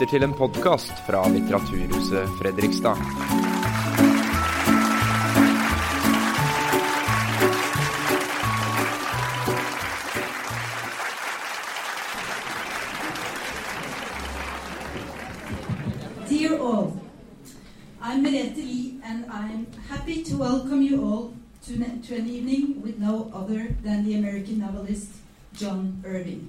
lytter til en podkast fra Litteraturhuset Fredrikstad. Dear all, I'm Merete Lee, and I'm happy to welcome you all to, to an evening with no other than the American novelist John Irving.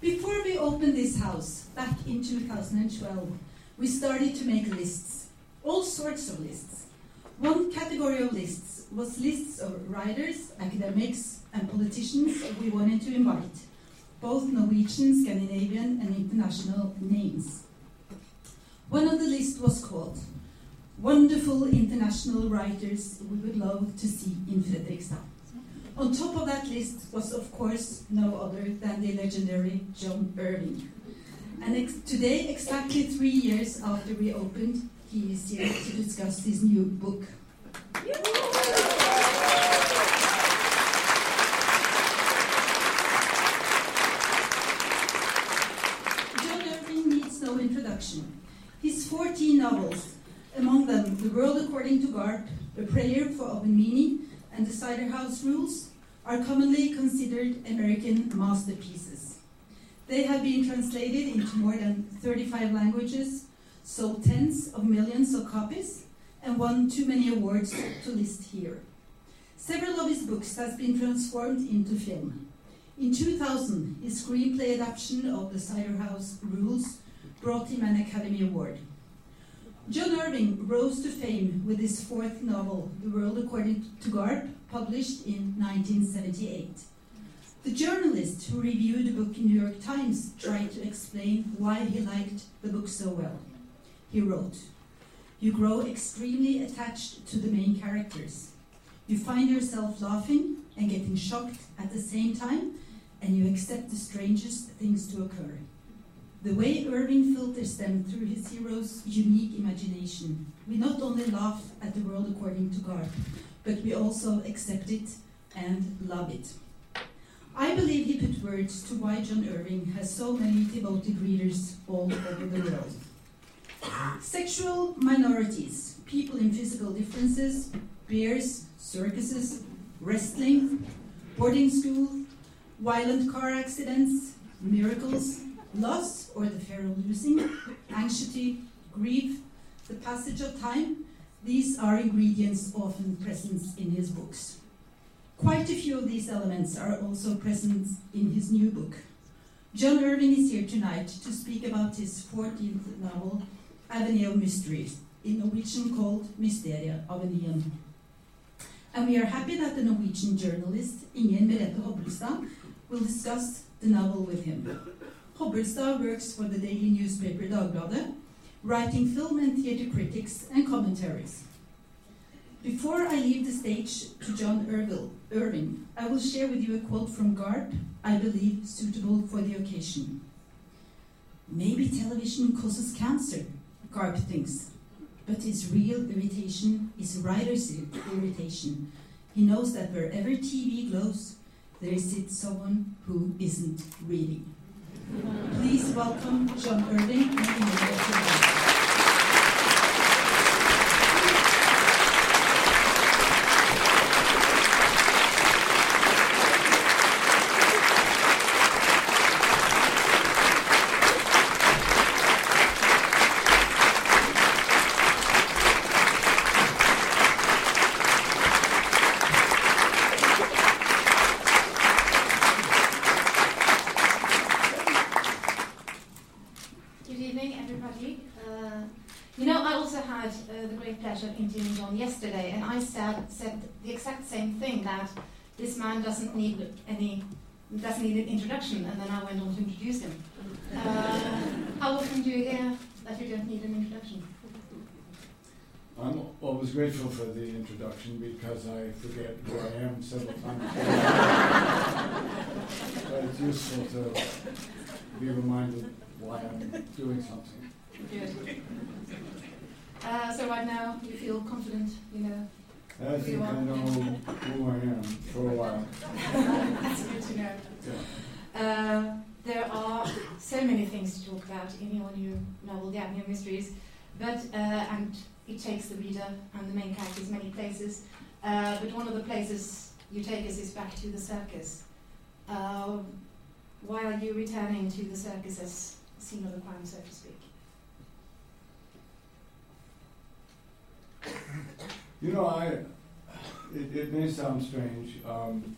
Before we open this house back in 2012, we started to make lists, all sorts of lists. One category of lists was lists of writers, academics, and politicians we wanted to invite, both Norwegian, Scandinavian, and international names. One of the lists was called Wonderful International Writers We Would Love to See in Fredrikstad. On top of that list was, of course, no other than the legendary John Irving. And ex- today, exactly three years after we opened, he is here to discuss his new book. John Irving needs no introduction. His 14 novels, among them The World According to Garp, A Prayer for Owen Meany, and The Cider House Rules, are commonly considered American masterpieces. They have been translated into more than 35 languages, sold tens of millions of copies, and won too many awards to list here. Several of his books has been transformed into film. In 2000, his screenplay adaptation of The Cider House Rules brought him an Academy Award. John Irving rose to fame with his fourth novel, The World According to Garp, published in 1978. The journalist who reviewed the book in New York Times tried to explain why he liked the book so well. He wrote, You grow extremely attached to the main characters. You find yourself laughing and getting shocked at the same time, and you accept the strangest things to occur. The way Irving filters them through his hero's unique imagination, we not only laugh at the world according to Garp, but we also accept it and love it. I believe he put words to why John Irving has so many devoted readers all over the world. Sexual minorities, people in physical differences, bears, circuses, wrestling, boarding school, violent car accidents, miracles, loss or the fear of losing, anxiety, grief, the passage of time, these are ingredients often present in his books. Quite a few of these elements are also present in his new book. John Irving is here tonight to speak about his 14th novel, Avenue of Mysteries, in Norwegian called Mysteria Avenyen. And we are happy that the Norwegian journalist Inger Merete Hobbelstad will discuss the novel with him. Hobbelstad works for the daily newspaper Dagbladet, writing film and theater critics and commentaries. Before I leave the stage to John Irville, Irving, I will share with you a quote from Garp, I believe suitable for the occasion. Maybe television causes cancer, Garp thinks, but his real irritation is writer's irritation. He knows that wherever TV glows, there sits someone who isn't reading. Please welcome John Irving and Emilia Trevor. Good evening, everybody. Uh, you know, I also had uh, the great pleasure of interviewing John yesterday, and I said, said the exact same thing that this man doesn't need any doesn't need an introduction, and then I went on to introduce him. Uh, how often do you hear that you don't need an introduction? I'm always grateful for the introduction because I forget who I am several times. but it's useful to be reminded why I'm doing something. Good. Uh, so right now you feel confident, you know. I think I know who I am for a while. That's good to know. Yeah. Uh, there are so many things to talk about in your new novel, The Avenue of Mysteries, but uh, and it takes the reader and the main characters many places. Uh, but one of the places you take us is back to the circus. Uh, why are you returning to the circus as scene of the crime, so to speak? You know, I. It, it may sound strange, um,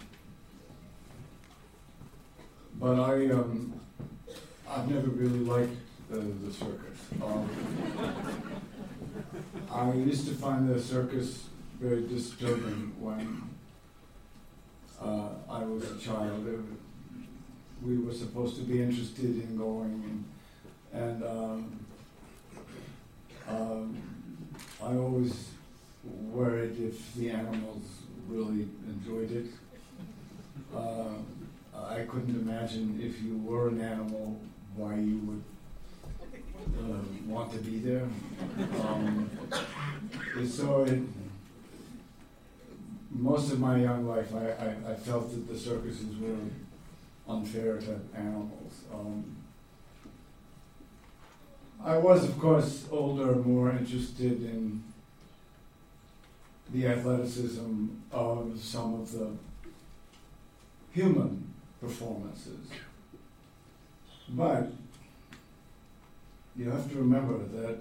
but I um, I've never really liked the, the circus. Um, I used to find the circus very disturbing when uh, I was a child. It, we were supposed to be interested in going, and, and um, um, I always worried if the animals really enjoyed it. Uh, I couldn't imagine if you were an animal why you would uh, want to be there. Um, so it, most of my young life, I, I, I, felt that the circuses were unfair to animals. Um, I was, of course, older, more interested in the athleticism of some of the human performances. But you have to remember that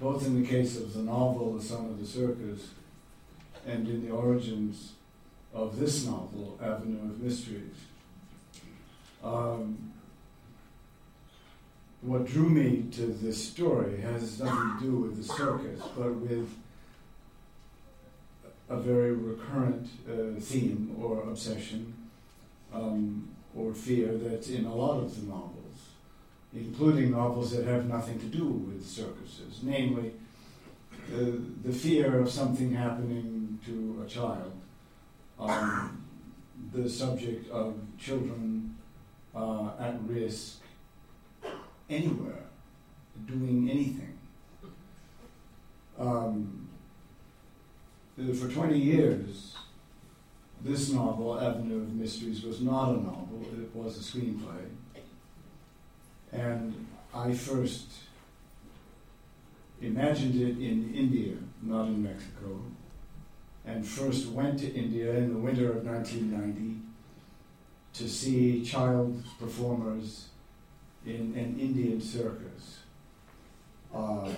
both in the case of the novel, The Son of the Circus, and in the origins of this novel, Avenue of Mysteries, um, what drew me to this story has nothing to do with the circus, but with a very recurrent uh, theme or obsession um, or fear that's in a lot of the novels, including novels that have nothing to do with circuses, namely uh, the fear of something happening to a child, um, the subject of children uh, at risk anywhere, doing anything. Um, for 20 years, this novel, Avenue of Mysteries, was not a novel, it was a screenplay. And I first imagined it in India, not in Mexico, and first went to India in the winter of 1990 to see child performers in an Indian circus. Uh,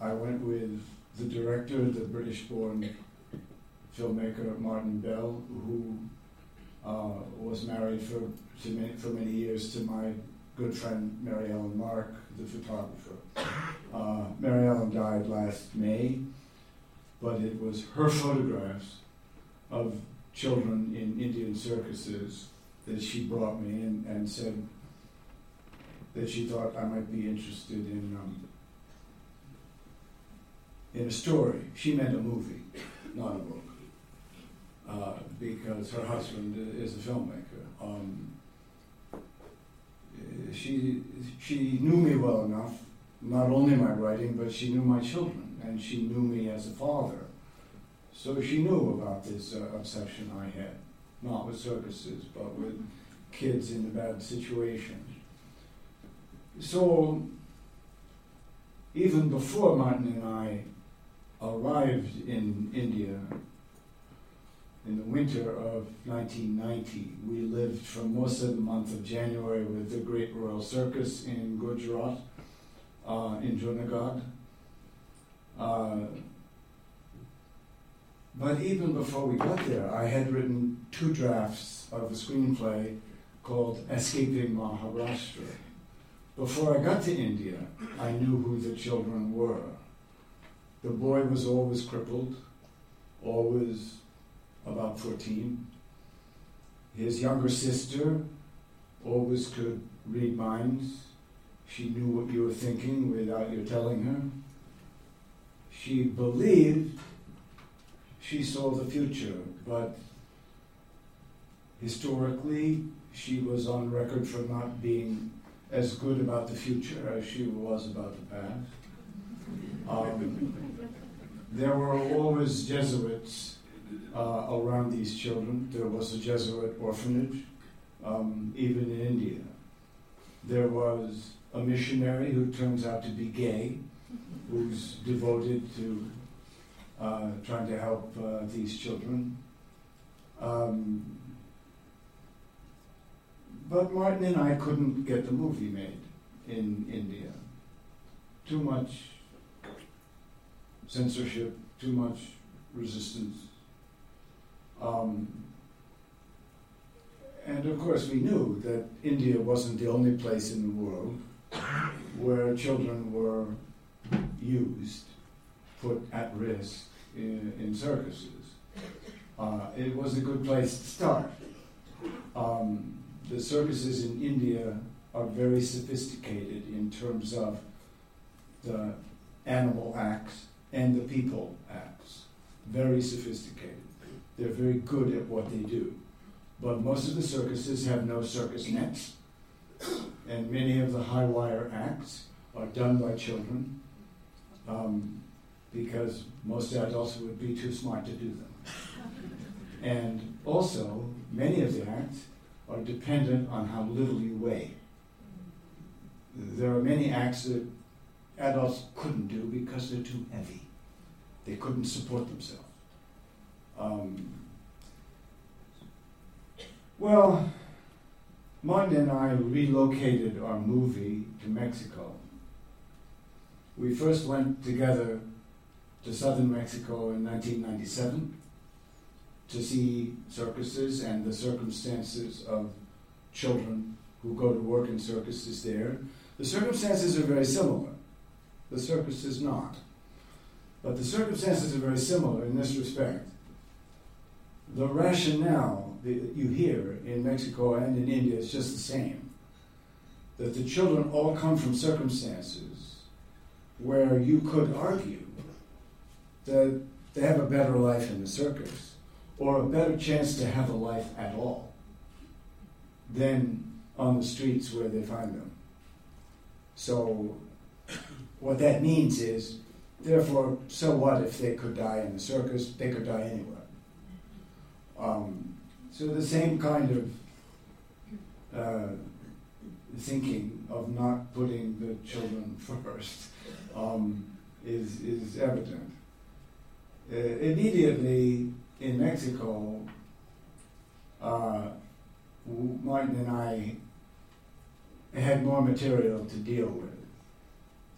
I went with the director, the British born filmmaker Martin Bell, who uh, was married for, many, for many years to my good friend Mary Ellen Mark, the photographer. Uh, Mary Ellen died last May, but it was her photographs of children in Indian circuses that she brought me in and said that she thought I might be interested in um, in a story. She meant a movie, not a book, uh, because her husband is a filmmaker. Um, she she knew me well enough, not only my writing, but she knew my children, and she knew me as a father. So she knew about this uh, obsession I had, not with circuses, but with kids in a bad situation. So even before Martin and I arrived in India in the winter of 1990, we lived for most of the month of January with the Great Royal Circus in Gujarat, uh, in Junagadh. Uh, but even before we got there, I had written two drafts of a screenplay called Escaping Maharashtra. Before I got to India, I knew who the children were. The boy was always crippled, always about 14. His younger sister always could read minds. She knew what you were thinking without you telling her. She believed she saw the future, but historically, she was on record for not being as good about the future as she was about the past. Um, there were always Jesuits uh, around these children. There was a Jesuit orphanage um, even in India. There was a missionary who turns out to be gay, who's devoted to uh, trying to help uh, these children. Um, but Martin and I couldn't get the movie made in India. Too much censorship, too much resistance. Um, and of course, we knew that India wasn't the only place in the world where children were used, put at risk in, in circuses. Uh, it was a good place to start. Um, the circuses in India are very sophisticated in terms of the animal acts and the people acts. Very sophisticated. They're very good at what they do. But most of the circuses have no circus nets, and many of the high wire acts are done by children um, because most adults would be too smart to do them. And also, many of the acts are dependent on how little you weigh. There are many acts that adults couldn't do because they're too heavy. They couldn't support themselves. Um, well, Martin and I relocated our movie to Mexico. We first went together to southern Mexico in 1997 to see circuses and the circumstances of children who go to work in circuses there. The circumstances are very similar. The circus is not. But the circumstances are very similar in this respect. The rationale that you hear in Mexico and in India is just the same. That the children all come from circumstances where you could argue that they have a better life in the circus or a better chance to have a life at all than on the streets where they find them. So, what that means is, therefore, so what if they could die in the circus? They could die anywhere. Um, so, the same kind of uh, thinking of not putting the children first um, is, is evident. Uh, immediately in Mexico, uh, Martin and I had more material to deal with.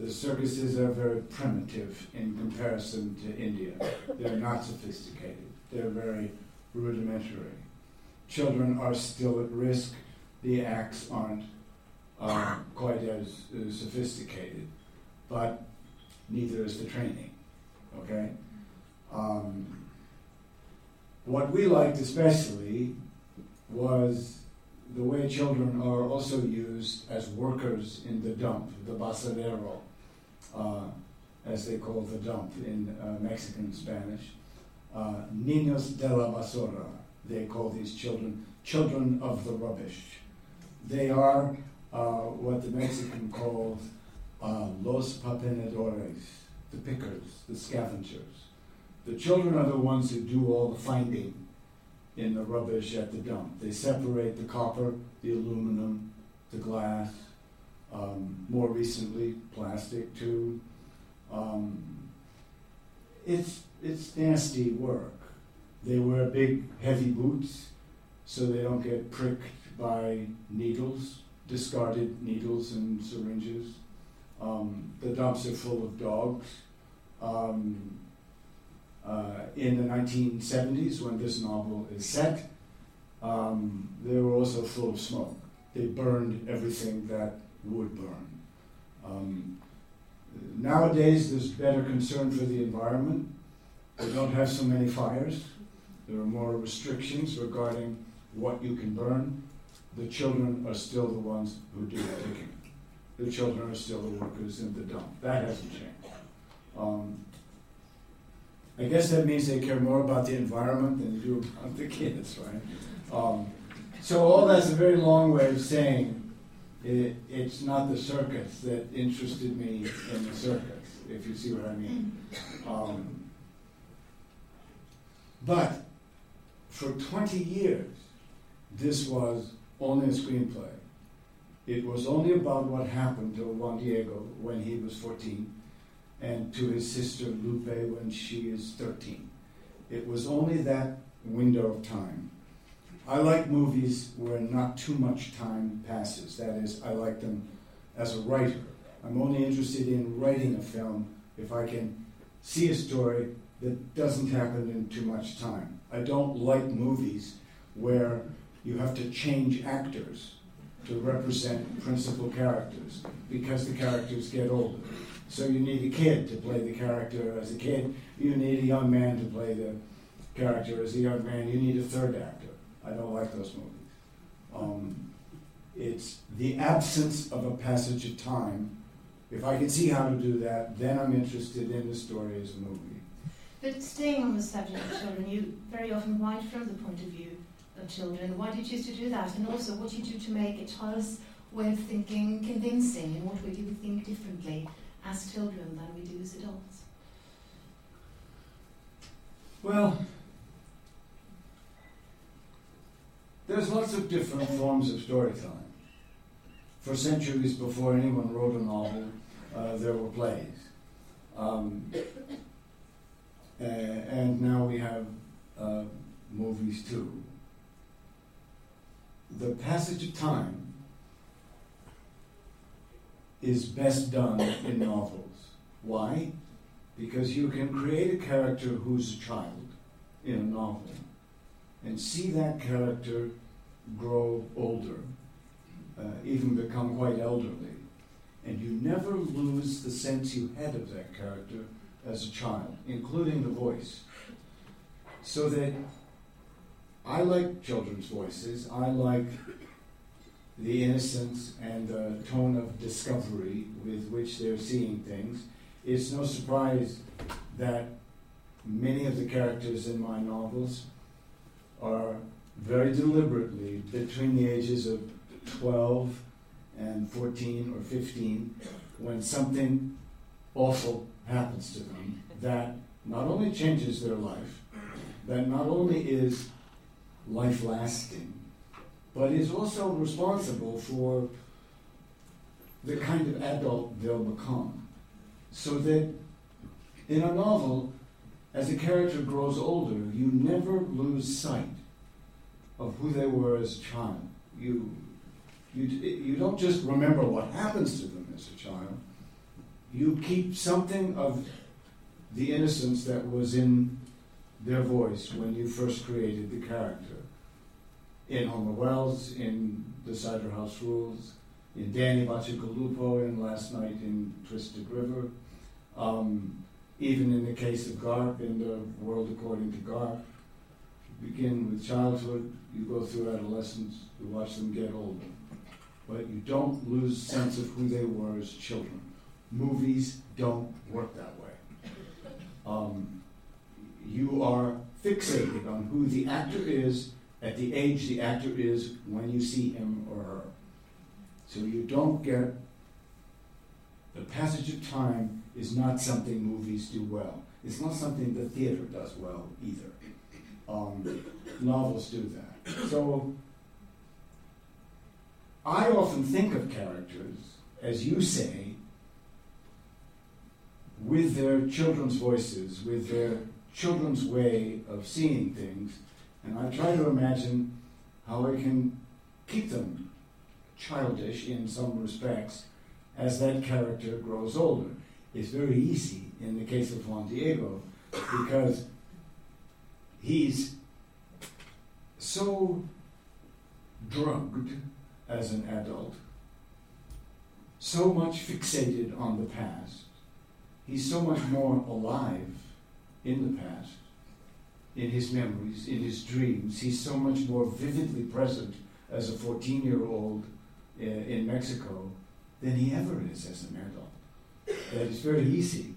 The circuses are very primitive in comparison to India. They're not sophisticated. They're very rudimentary. Children are still at risk. The acts aren't uh, quite as, as sophisticated, but neither is the training. Okay. Um, what we liked especially was the way children are also used as workers in the dump, the basurero, uh, as they call the dump in uh, Mexican Spanish. Uh, Niños de la basura, they call these children children of the rubbish. They are uh, what the Mexican calls uh, los pepenadores, the pickers, the scavengers. The children are the ones who do all the finding in the rubbish at the dump. They separate the copper, the aluminum, the glass, um, more recently, plastic too. Um, it's, it's nasty work. They wear big, heavy boots so they don't get pricked by needles, discarded needles and syringes. Um, the dumps are full of dogs. Um, uh, in the 1970s, when this novel is set, um, they were also full of smoke. They burned everything that would burn. Um, nowadays, there's better concern for the environment. They don't have so many fires. There are more restrictions regarding what you can burn. The children are still the ones who do the picking. The children are still the workers in the dump. That hasn't changed. Um, I guess that means they care more about the environment than they do about the kids, right? Um, so all that's a very long way of saying it, it's not the circus that interested me in the circus, if you see what I mean. Um, but for 20 years, this was only a screenplay. It was only about what happened to Juan Diego when he was 14 and to his sister Lupe when she is 13. It was only that window of time. I like movies where not too much time passes. That is, I like them as a writer. I'm only interested in writing a film if I can see a story that doesn't happen in too much time. I don't like movies where you have to change actors to represent principal characters because the characters get older. So you need a kid to play the character as a kid. You need a young man to play the character as a young man. You need a third actor. I don't like those movies. Um, it's the absence of a passage of time. If I can see how to do that, then I'm interested in the story as a movie. But staying on the subject of children, you very often write from the point of view of children. Why do you choose to do that? And also, what do you do to make a child's way of thinking convincing? In what way do we think differently as children than we do as adults? Well, there's lots of different forms of storytelling. For centuries before anyone wrote a novel, uh, there were plays. Um, uh, and now we have uh, movies too. The passage of time is best done in novels. Why? Because you can create a character who's a child in a novel and see that character grow older, uh, even become quite elderly. And you never lose the sense you had of that character as a child, including the voice. So that I like children's voices. I like the innocence and the tone of discovery with which they're seeing things. It's no surprise that many of the characters in my novels are very deliberately between the ages of 12 and 14 or 15 when something awful happens to them that not only changes their life, that not only is life lasting, but is also responsible for the kind of adult they'll become. So that in a novel, as a character grows older, you never lose sight of who they were as a child. You, you, you don't just remember what happens to them as a child, you keep something of the innocence that was in their voice when you first created the character. In Homer Wells, in The Cider House Rules, in Danny Baciagalupo, in Last Night in Twisted River, um, even in the case of Garp, in The World According to Garp. You begin with childhood, you go through adolescence, you watch them get older. But you don't lose sense of who they were as children. Movies don't work that way. Um, you are fixated on who the actor is at the age the actor is when you see him or her. So you don't get the passage of time is not something movies do well. It's not something the theater does well either. Um, novels do that. So I often think of characters, as you say, with their children's voices, with their children's way of seeing things, and I try to imagine how I can keep them childish in some respects as that character grows older. It's very easy in the case of Juan Diego because he's so drugged as an adult, so much fixated on the past, he's so much more alive in the past, in his memories, in his dreams. He's so much more vividly present as a 14 year old uh, in Mexico than he ever is as an adult. That it's very easy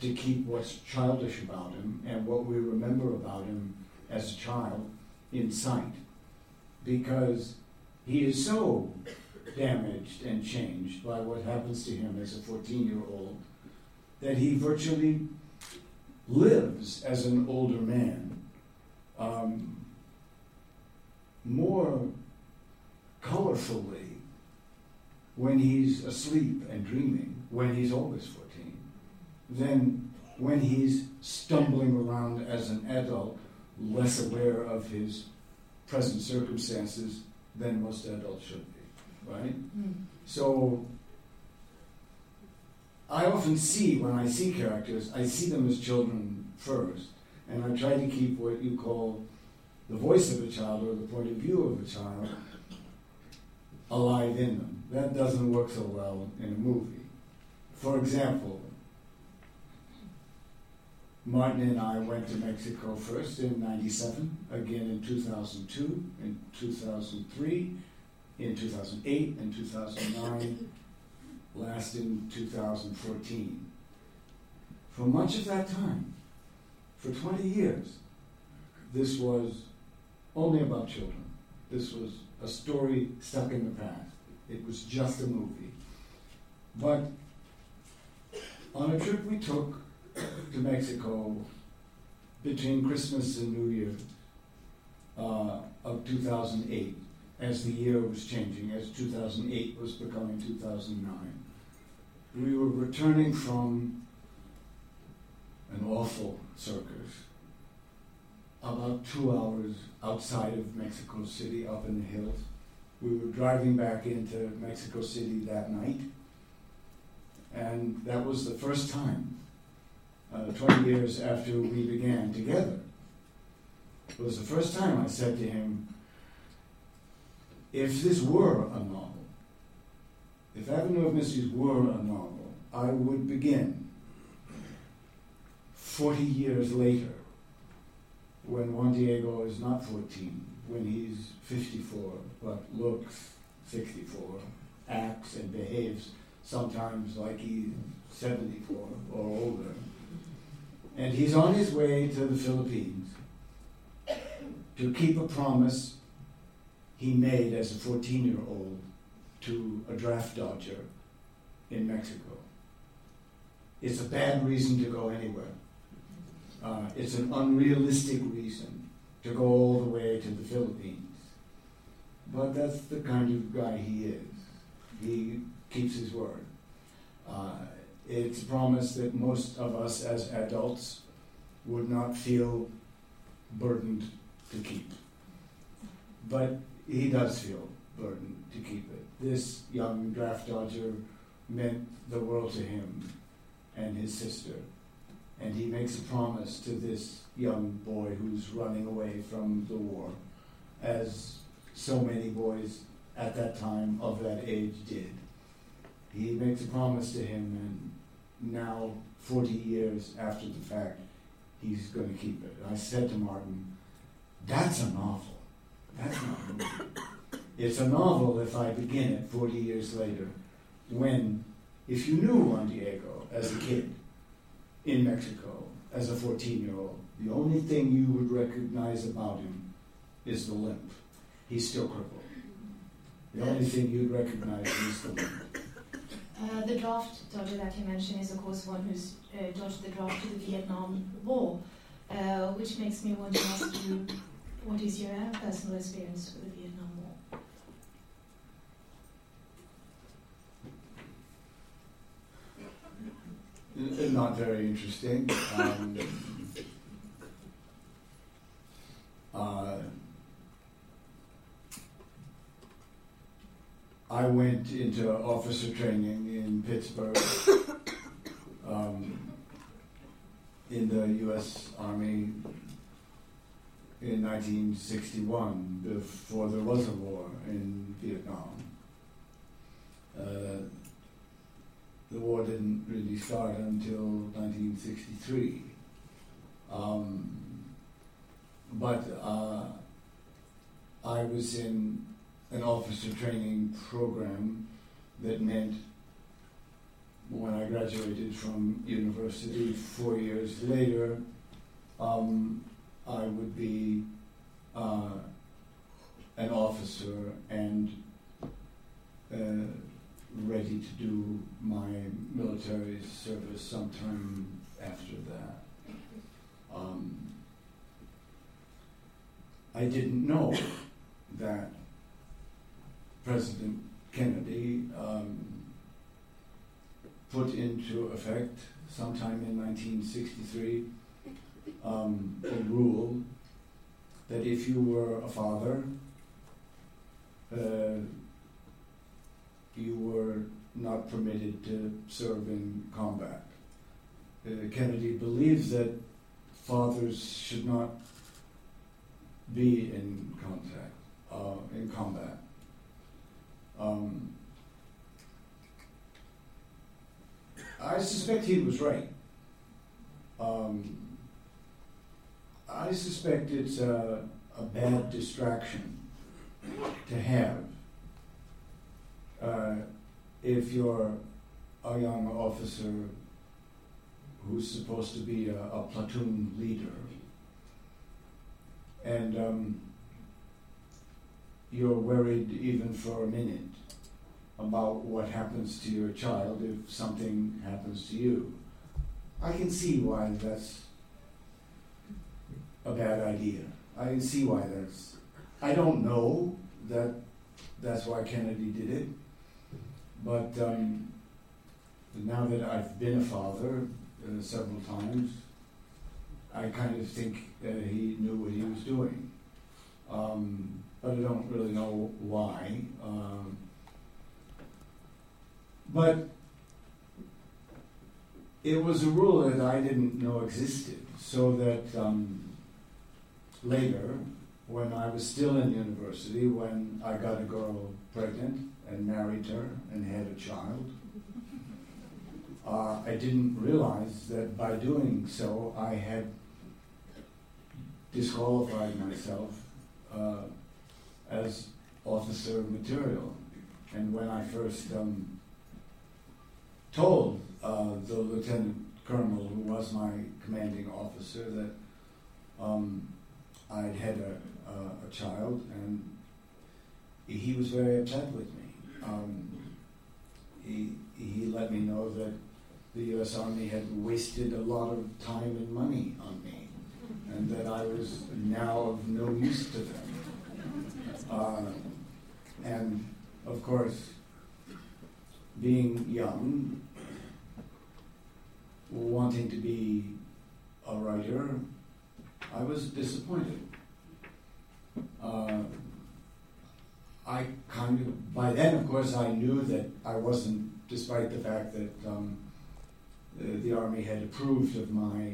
to keep what's childish about him and what we remember about him as a child in sight because he is so damaged and changed by what happens to him as a 14 year old that he virtually lives as an older man um, more colorfully when he's asleep and dreaming, when he's always 14, than when he's stumbling around as an adult, less aware of his present circumstances than most adults should be, right? Mm. So I often see, when I see characters, I see them as children first, and I try to keep what you call the voice of a child or the point of view of a child alive in them. That doesn't work so well in a movie. For example, Martin and I went to Mexico first in 97, again in 2002, in 2003, in 2008, and 2009, last in 2014. For much of that time, for 20 years, this was only about children. This was a story stuck in the past. It was just a movie. But on a trip we took to Mexico between Christmas and New Year uh, of 2008, as the year was changing, as 2008 was becoming 2009, we were returning from an awful circus about two hours outside of Mexico City, up in the hills. We were driving back into Mexico City that night, and that was the first time, uh, 20 years after we began together. It was the first time I said to him, if this were a novel, if Avenue of Mysteries were a novel, I would begin 40 years later when Juan Diego is not 14, when he's 54, but looks 64, acts and behaves sometimes like he's 74 or older. And he's on his way to the Philippines to keep a promise he made as a 14 year old to a draft dodger in Mexico. It's a bad reason to go anywhere. Uh, it's an unrealistic reason to go all the way to the Philippines. But that's the kind of guy he is. He keeps his word. Uh, it's a promise that most of us as adults would not feel burdened to keep. But he does feel burdened to keep it. This young draft dodger meant the world to him and his sister and he makes a promise to this young boy who's running away from the war, as so many boys at that time of that age did. He makes a promise to him, and now, 40 years after the fact, he's going to keep it. I said to Martin, That's a novel. That's not a movie. It's a novel if I begin it 40 years later, when, if you knew Juan Diego as a kid, in Mexico as a 14 year old. The only thing you would recognize about him is the limp. He's still crippled. The only thing you'd recognize is the limp. Uh, the draft dodger that you mentioned is, of course, one who's uh, dodged the draft to the Vietnam War, uh, which makes me want to ask you what is your personal experience with the Vietnam War? Not very interesting. Um, uh, I went into officer training in Pittsburgh um, in the U.S. Army in 1961, before there was a war in Vietnam. Uh, the war didn't really start until 1963. Um, but uh, I was in an officer training program that meant when I graduated from university four years later, um, I would be uh, an officer and uh, ready to do my military service sometime after that. Um, I didn't know that President Kennedy um, put into effect sometime in 1963 um, a rule that if you were a father, uh, you were not permitted to serve in combat. Uh, Kennedy believes that fathers should not be in contact, uh, in combat. Um, I suspect he was right. Um, I suspect it's a, a bad distraction to have uh, if you're a young officer who's supposed to be a, a platoon leader and um, you're worried even for a minute about what happens to your child if something happens to you. I can see why that's a bad idea. I can see why that's. I don't know that that's why Kennedy did it, but um, now that I've been a father uh, several times, I kind of think that he knew what he was doing. Um, but I don't really know why. Um, but it was a rule that I didn't know existed, so that um, later, when I was still in university, when I got a girl pregnant and married her and had a child, uh, I didn't realize that by doing so I had disqualified myself uh, as officer material. And when I first um, told uh, the lieutenant colonel, who was my commanding officer, that um, I'd had a, a, child, and he was very upset with me. Um, he, he let me know that the U.S. Army had wasted a lot of time and money on me, and that I was now of no use to them. Uh, and of course, being young, wanting to be a writer, I was disappointed. Uh, I kind of, by then, of course, I knew that I wasn't, despite the fact that um, the, the, Army had approved of my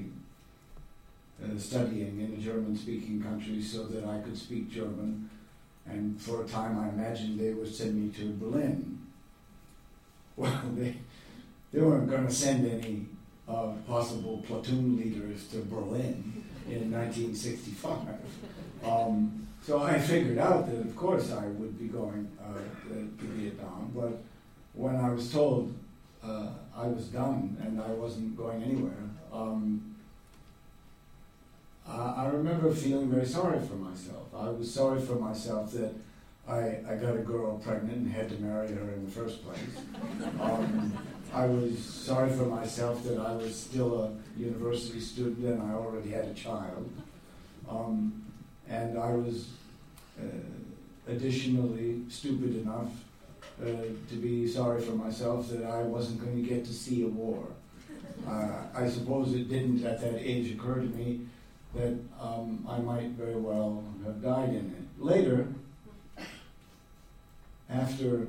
uh, studying in a German speaking country so that I could speak German. And for a time, I imagined they would send me to Berlin. Well, they, they weren't going to send any uh, possible platoon leaders to Berlin in 1965. Um, so I figured out that, of course, I would be going uh, to Vietnam. But when I was told uh, I was done and I wasn't going anywhere, um, I, remember feeling very sorry for myself. I was sorry for myself that I, I got a girl pregnant and had to marry her in the first place. Um, I was sorry for myself that I was still a university student and I already had a child. Um, and I was uh, additionally stupid enough uh, to be sorry for myself that I wasn't going to get to see a war. Uh, I suppose it didn't at that age occur to me that um, I might very well have died in it. Later, after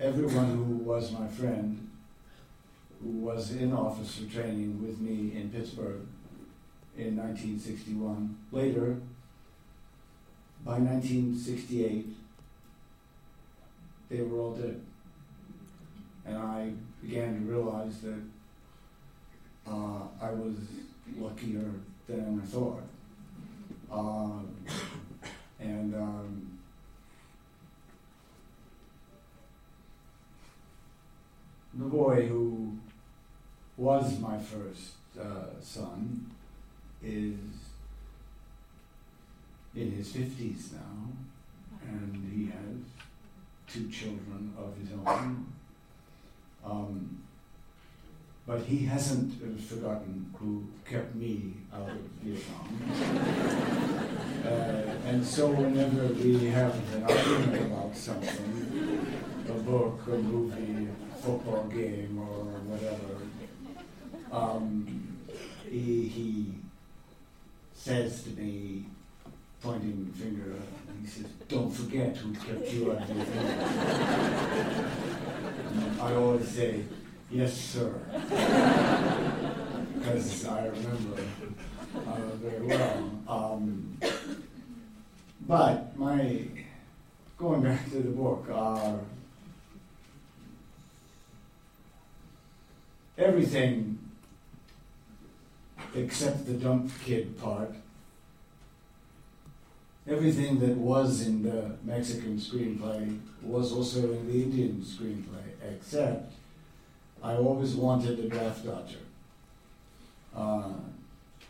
everyone who was my friend, who was in officer training with me in Pittsburgh in 1961, later, by 1968, they were all dead. And I began to realize that uh, I was luckier than I thought. Uh, and um, the boy who was my first uh, son is in his 50s now, and he has two children of his own. Um, but he hasn't uh, forgotten who kept me out of Vietnam. uh, and so whenever we have an argument about something, a book, a movie, a football game, or whatever, um, he, he says to me, pointing the finger, he says, "Don't forget who kept you out of Vietnam." I always say, Yes, sir. Because I remember uh, very well. Um, but my going back to the book, uh, everything except the dump kid part, everything that was in the Mexican screenplay was also in the Indian screenplay, except I always wanted a draft dodger. Uh,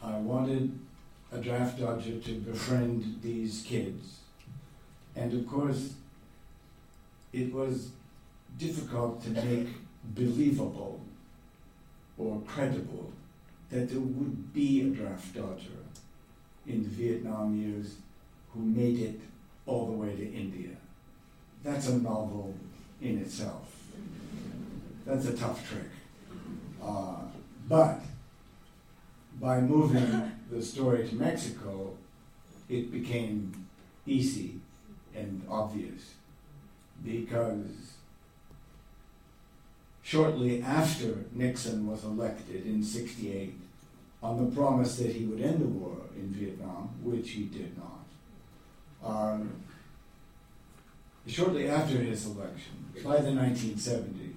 I wanted a draft dodger to befriend these kids. And of course, it was difficult to make believable or credible that there would be a draft dodger in the Vietnam years who made it all the way to India. That's a novel in itself. That's a tough trick. Uh, but by moving the story to Mexico, it became easy and obvious because shortly after Nixon was elected in 68, on the promise that he would end the war in Vietnam, which he did not, um, shortly after his election, by the 1970s,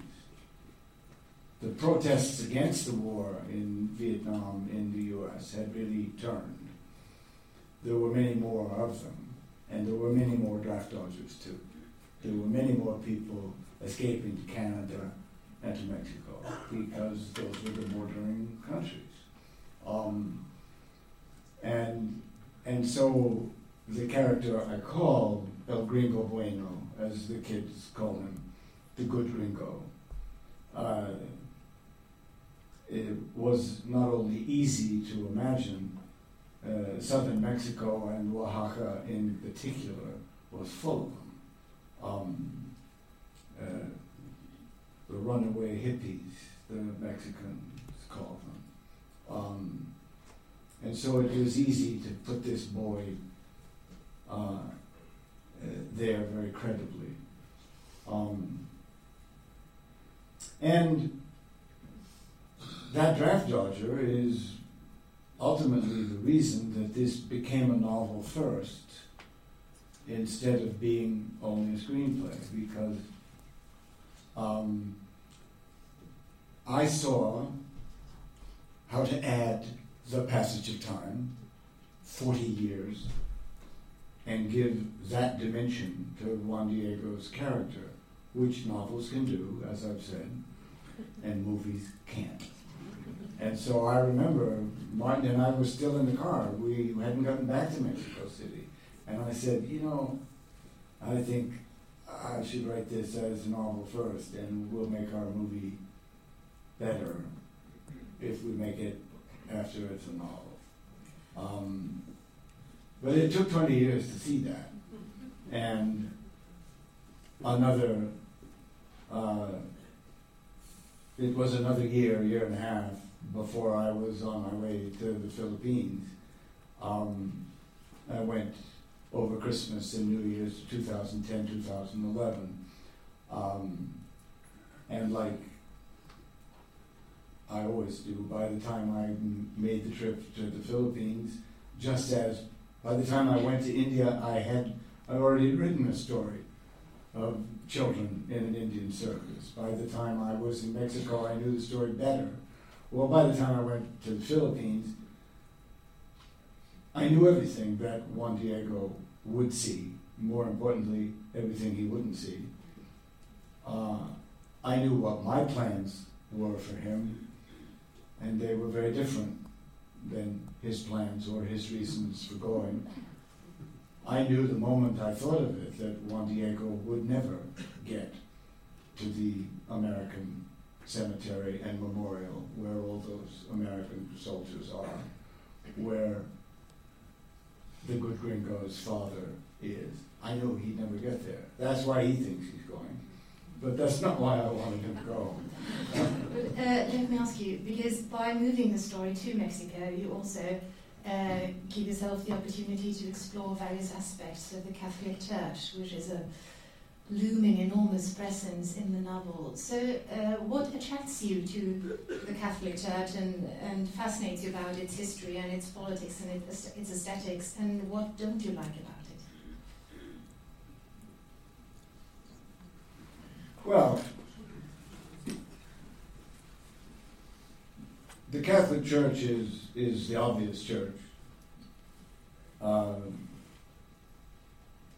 the protests against the war in Vietnam in the US had really turned. There were many more of them, and there were many more draft dodgers too. There were many more people escaping to Canada and to Mexico because those were the bordering countries. Um, and, and so the character I called El Gringo Bueno, as the kids call him, the good gringo, uh, it was not only easy to imagine, uh, southern Mexico and Oaxaca in particular was full of them. Um, uh, the runaway hippies, the Mexicans call them. Um, and so it was easy to put this boy uh, there very credibly. Um, and that draft dodger is ultimately the reason that this became a novel first instead of being only a screenplay because um, I saw how to add the passage of time, 40 years, and give that dimension to Juan Diego's character, which novels can do, as I've said, and movies can't. And so I remember Martin and I were still in the car. We hadn't gotten back to Mexico City. And I said, you know, I think I should write this as a novel first, and we'll make our movie better if we make it after it's a novel. Um, but it took 20 years to see that. And another, uh, it was another year, year and a half before I was on my way to the Philippines. Um, I went over Christmas and New Year's 2010, 2011. Um, and like I always do, by the time I made the trip to the Philippines, just as by the time I went to India, I had I already written a story of children in an Indian circus. By the time I was in Mexico, I knew the story better well, by the time I went to the Philippines, I knew everything that Juan Diego would see. More importantly, everything he wouldn't see. Uh, I knew what my plans were for him, and they were very different than his plans or his reasons for going. I knew the moment I thought of it that Juan Diego would never get to the American cemetery and memorial where all those American soldiers are, where the good gringo's father is. I know he'd never get there. That's why he thinks he's going. But that's not why I wanted him to go. But uh, let me ask you, because by moving the story to Mexico, you also uh, give yourself the opportunity to explore various aspects of the Catholic Church, which is a looming enormous presence in the novel. So, uh, what attracts you to the Catholic Church and, and fascinates you about its history and its politics and its, its aesthetics, and what don't you like about it? Well, the Catholic Church is, is the obvious church. Um,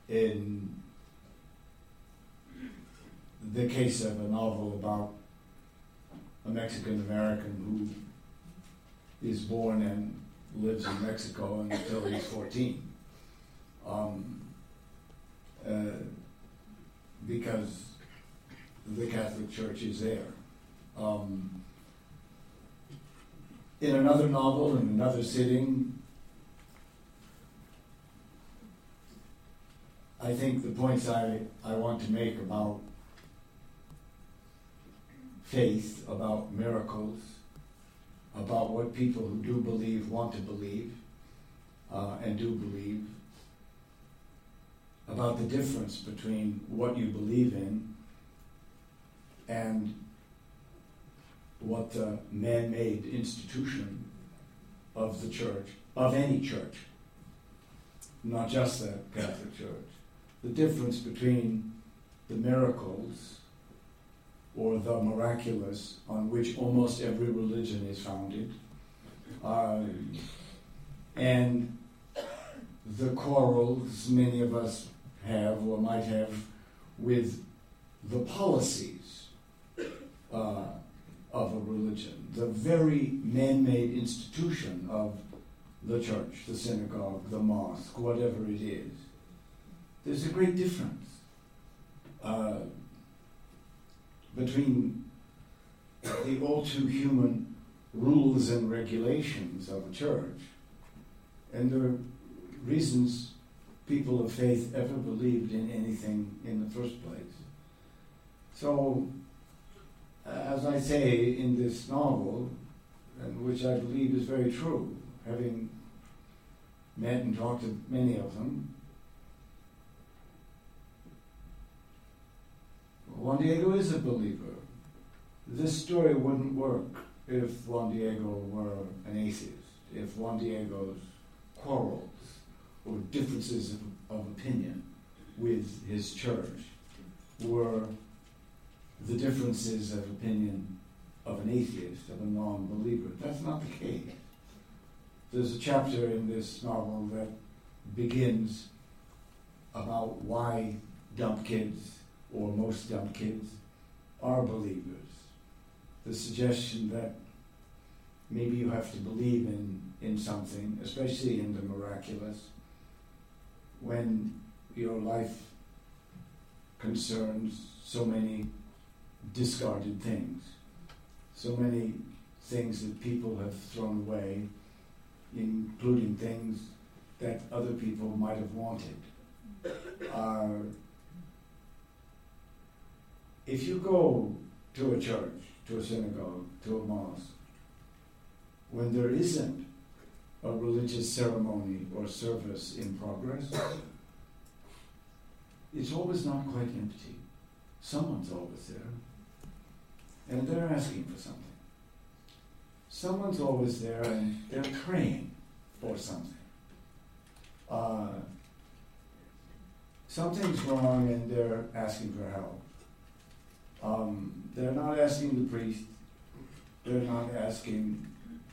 in the case of a novel about a Mexican American who is born and lives in Mexico until he's 14. Um, uh, because the Catholic Church is there. Um, in another novel, in another sitting, I think the points I, I want to make about faith, about miracles, about what people who do believe want to believe uh, and do believe, about the difference between what you believe in and what the man made institution of the church, of any church, not just the Catholic Church, the difference between the miracles or the miraculous on which almost every religion is founded, uh, and the quarrels many of us have or might have with the policies uh, of a religion, the very man made institution of the church, the synagogue, the mosque, whatever it is. There's a great difference. Uh, between the all too human rules and regulations of a church and the reasons people of faith ever believed in anything in the first place. So, Uh, as I say in this novel, and which I believe is very true, having met and talked to many of them, Juan Diego is a believer. This story wouldn't work if Juan Diego were an atheist, if Juan Diego's quarrels or differences of, of opinion with his church were the differences of opinion of an atheist, of a non believer. That's not the case. There's a chapter in this novel that begins about why dumb kids or most young kids, are believers. The suggestion that maybe you have to believe in, in something, especially in the miraculous, when your life concerns so many discarded things, so many things that people have thrown away, including things that other people might have wanted, are if you go to a church, to a synagogue, to a mosque, when there isn't a religious ceremony or service in progress, it's always not quite empty. Someone's always there. And they're asking for something. Someone's always there and they're praying for something. Uh, something's wrong and they're asking for help. Um, they're not asking the priest, they're not asking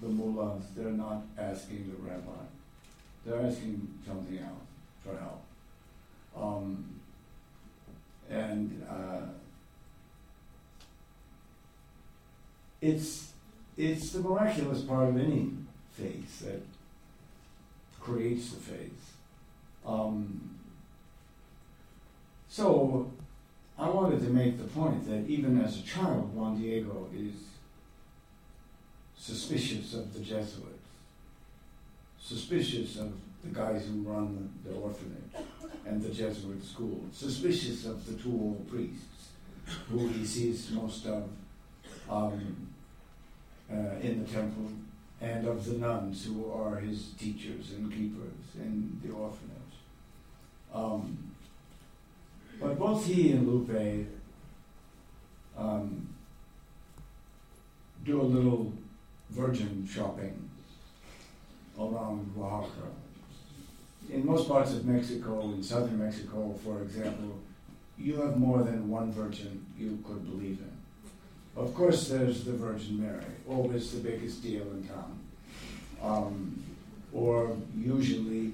the mullahs, they're not asking the rabbi. They're asking something else for help. Um, and uh, it's it's the miraculous part of any faith that creates the faith. Um, so I wanted to make the point that even as a child, Juan Diego is suspicious of the Jesuits, suspicious of the guys who run the, the orphanage and the Jesuit school, suspicious of the two old priests who he sees most of um, in the temple and of the nuns who are his teachers and keepers in the orphanage. Um, but both he and Lupe um, do a little virgin shopping around Oaxaca. In most parts of Mexico, in southern Mexico, for example, you have more than one virgin you could believe in. Of course, there's the Virgin Mary, always the biggest deal in town. Um, or usually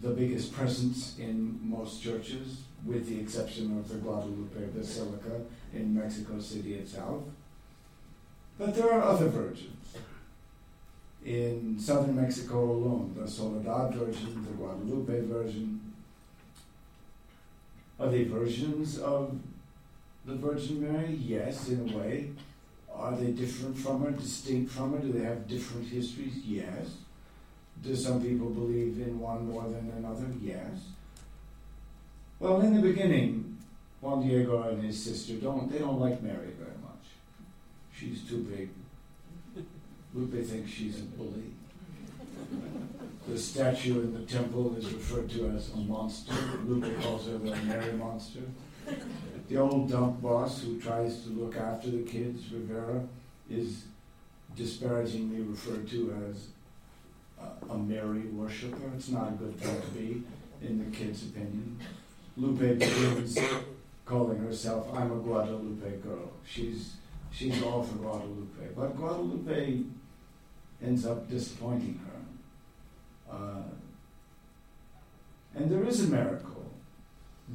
the biggest presence in most churches, with the exception of the Guadalupe Basilica in Mexico City itself. But there are other virgins. In southern Mexico alone, the Soledad Virgin, the Guadalupe Virgin. Are they versions of the Virgin Mary? Yes, in a way. Are they different from her, distinct from her? Do they have different histories? Yes. Do some people believe in one more than another? Yes. Well, in the beginning, Juan Diego and his sister don't they don't like Mary very much. She's too big. Lupe thinks she's a bully. The statue in the temple is referred to as a monster. Lupe calls her the Mary monster. The old dump boss who tries to look after the kids, Rivera, is disparagingly referred to as a, a Mary worshiper. It's not a good thing to be, in the kid's opinion. Lupe begins calling herself, I'm a Guadalupe girl. She's, she's all for Guadalupe. But Guadalupe ends up disappointing her. Uh, and there is a miracle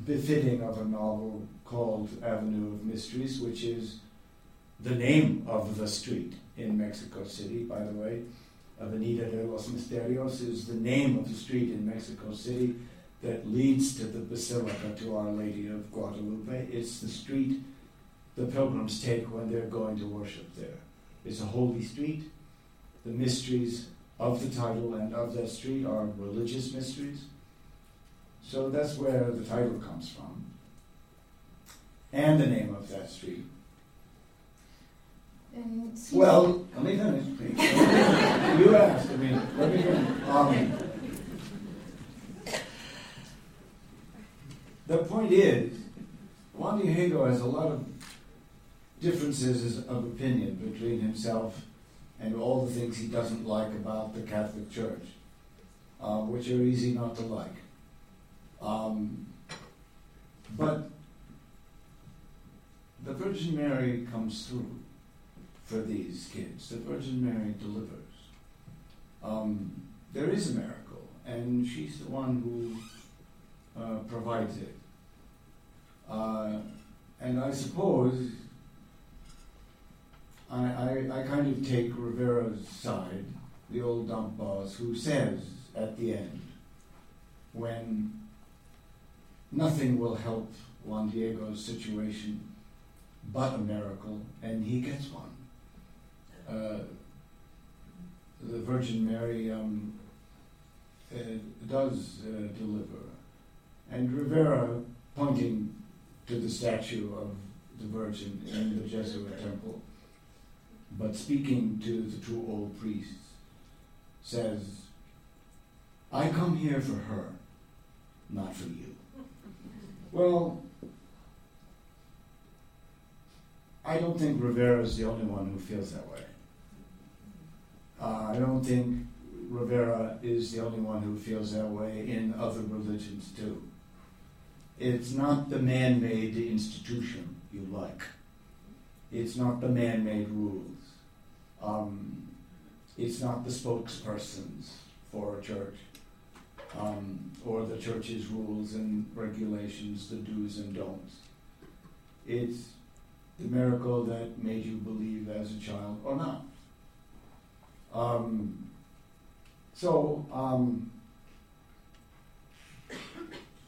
befitting of a novel called Avenue of Mysteries, which is the name of the street in Mexico City, by the way. Avenida de los Misterios is the name of the street in Mexico City that leads to the Basilica to Our Lady of Guadalupe. It's the street the pilgrims take when they're going to worship there. It's a holy street. The mysteries of the title and of that street are religious mysteries. So that's where the title comes from. And the name of that street. well, let me finish, please. you asked, I mean, let me finish. Um, the point is, Juan Diego has a lot of differences of opinion between himself and all the things he doesn't like about the Catholic Church, uh, which are easy not to like. Um, but the Virgin Mary comes through for these kids. The Virgin Mary delivers. Um, there is a miracle, and she's the one who uh, provides it. Uh, and I suppose I, I, I, kind of take Rivera's side, the old dump boss, who says at the end, when nothing will help Juan Diego's situation but a miracle, and he gets one. Uh, the Virgin Mary um, uh, does uh, deliver. And Rivera, pointing to the statue of the Virgin in the Jesuit temple, but speaking to the two old priests, says, I come here for her, not for you. Well, I don't think Rivera is the only one who feels that way. Uh, I don't think Rivera is the only one who feels that way in other religions too. It's not the man made institution you like, it's not the man made rules, um, it's not the spokespersons for a church um, or the church's rules and regulations, the do's and don'ts. It's the miracle that made you believe as a child or not. Um, so, um,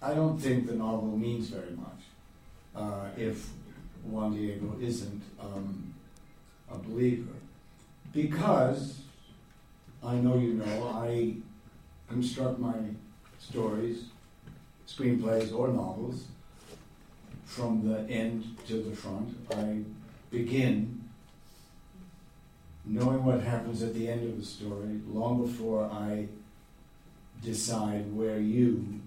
I don't think the novel means very much uh, if Juan Diego isn't um, a believer. Because I know you know, I construct my stories, screenplays, or novels from the end to the front. I begin knowing what happens at the end of the story long before I decide where you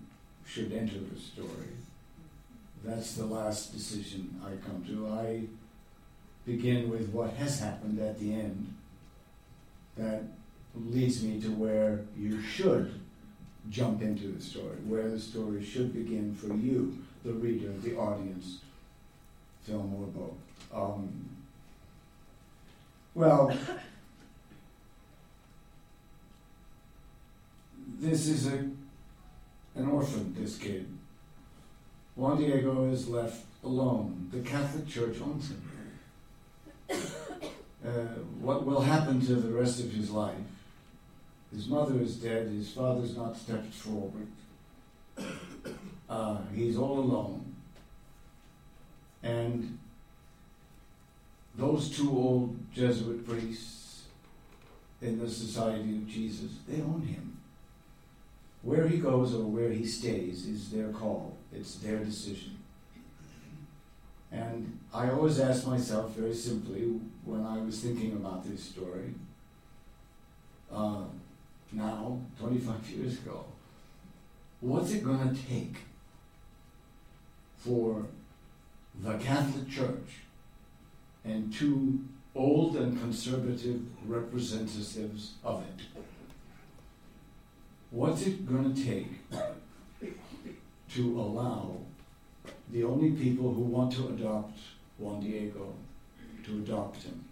should enter the story. That's the last decision I come to. I begin with what has happened at the end. That leads me to where you should jump into the story, where the story should begin for you, the reader, the audience, film or book? Um, well, this is a an orphan, this kid. Juan Diego is left alone. The Catholic Church owns him. Uh, what will happen to the rest of his life? His mother is dead, his father's not stepped forward. Uh, he's all alone. And those two old Jesuit priests in the Society of Jesus, they own him. Where he goes or where he stays is their call, it's their decision. And I always ask myself very simply when I was thinking about this story, uh, now, 25 years ago, what's it going to take for the Catholic Church and two old and conservative representatives of it What's it going to take to allow the only people who want to adopt Juan Diego to adopt him?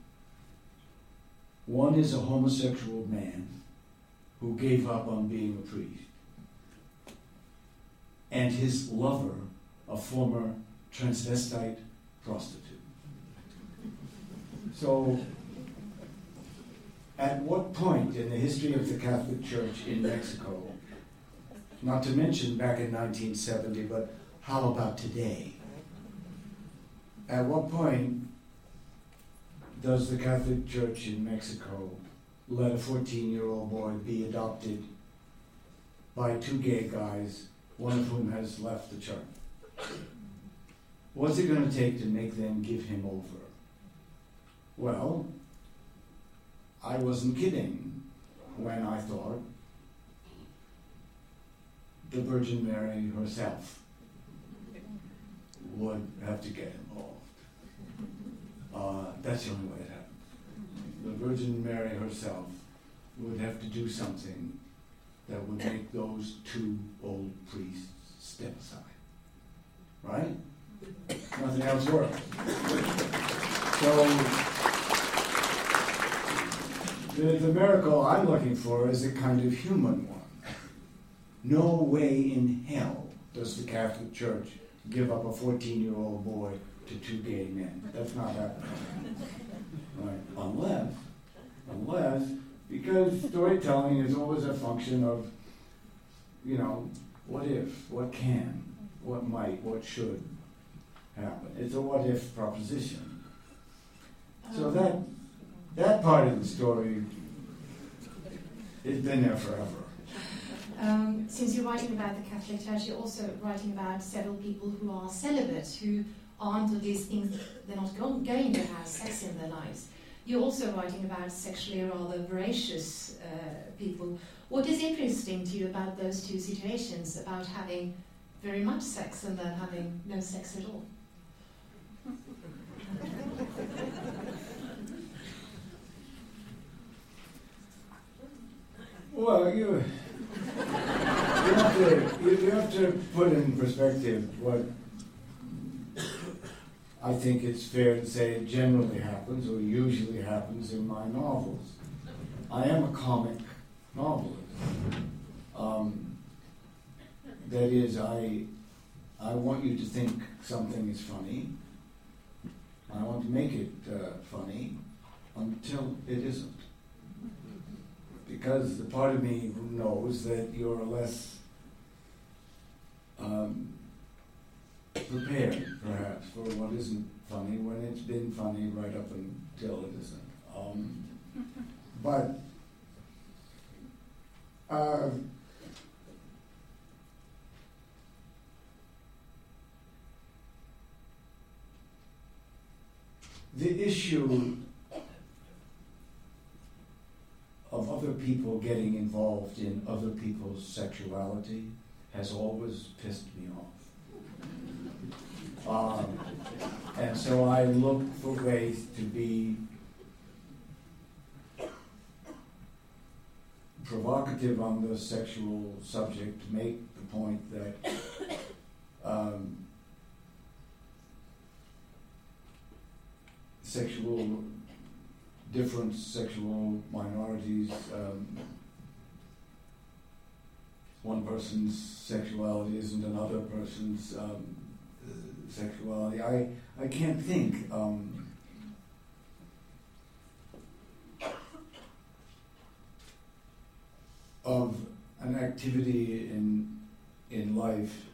One is a homosexual man who gave up on being a priest, and his lover, a former transvestite prostitute. So at what point in the history of the Catholic Church in Mexico, not to mention back in 1970, but how about today? At what point does the Catholic Church in Mexico let a 14 year old boy be adopted by two gay guys, one of whom has left the church? What's it going to take to make them give him over? Well, I wasn't kidding when I thought the Virgin Mary herself would have to get involved. Uh, that's the only way it happens. The Virgin Mary herself would have to do something that would make those two old priests step aside. Right? Nothing else works. So the, the miracle I'm looking for is a kind of human one. No way in hell does the Catholic Church give up a 14 year old boy to two gay men. That's not happening. Right? Unless, unless, because storytelling is always a function of, you know, what if, what can, what might, what should happen. It's a what if proposition. So that that part of the story has been there forever. Um, since you're writing about the Catholic Church, you're also writing about several people who are celibate, who aren't all these things, they're not going, going to have sex in their lives. You're also writing about sexually rather voracious uh, people. What is interesting to you about those two situations, about having very much sex and then having no sex at all? Well, you, you, have to, you, have to put in perspective what I think it's fair to say it generally happens or usually happens in my novels. I am a comic novelist. Um, that is, I, I want you to think something is funny. I want to make it uh, funny until it isn't because the part of me knows that you're less um, prepared, perhaps, for what isn't funny when it's been funny right up until it isn't. Um, but uh, the issue of other people getting involved in other people's sexuality has always pissed me off. Um, and so I look for ways to be provocative on the sexual subject, to make the point that um, sexual different sexual minorities. Um, one person's sexuality isn't another person's um, sexuality. I, I can't think. Um, of an activity in in life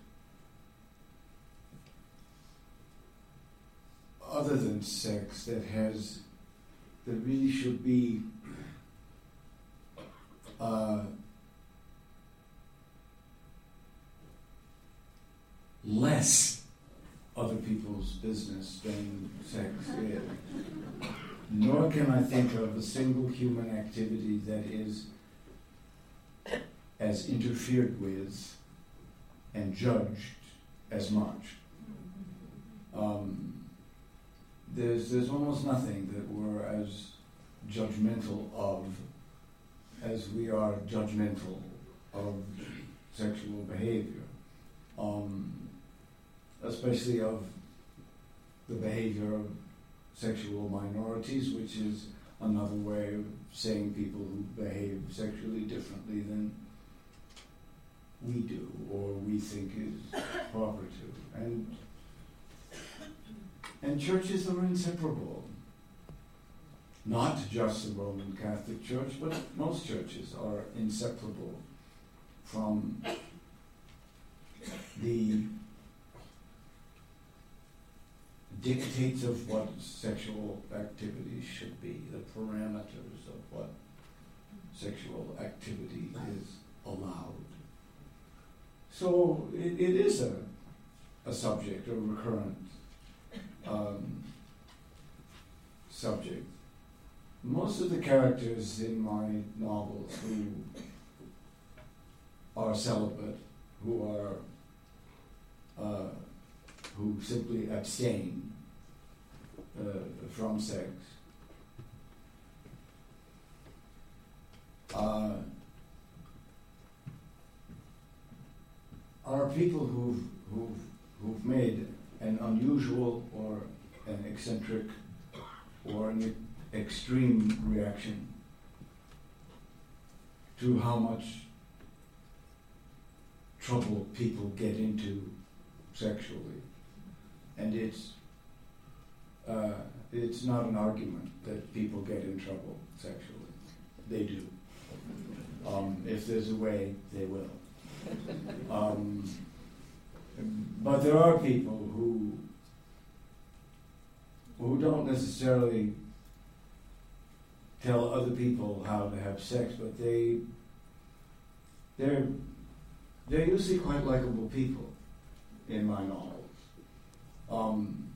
other than sex that has there really should be uh, less other people's business than sex is. Nor can I think of a single human activity that is as interfered with and judged as much. Um, there's there's almost nothing that we're as judgmental of as we are judgmental of sexual behavior, um, especially of the behavior of sexual minorities, which is another way of saying people who behave sexually differently than we do or we think is proper to. And and churches are inseparable. Not just the Roman Catholic Church, but most churches are inseparable from the dictates of what sexual activity should be, the parameters of what sexual activity is allowed. So it, it is a, a subject, a recurrent um, subject. Most of the characters in my novels who are celibate, who are uh, who simply abstain uh, from sex, uh, are people who've, who've, who've made an unusual or an eccentric or an extreme reaction to how much trouble people get into sexually. And it's, uh, it's not an argument that people get in trouble sexually. They do. Um, if there's a way, they will. Um, but there are people who who don't necessarily tell other people how to have sex, but they they're they're usually quite likable people in my novels. Um,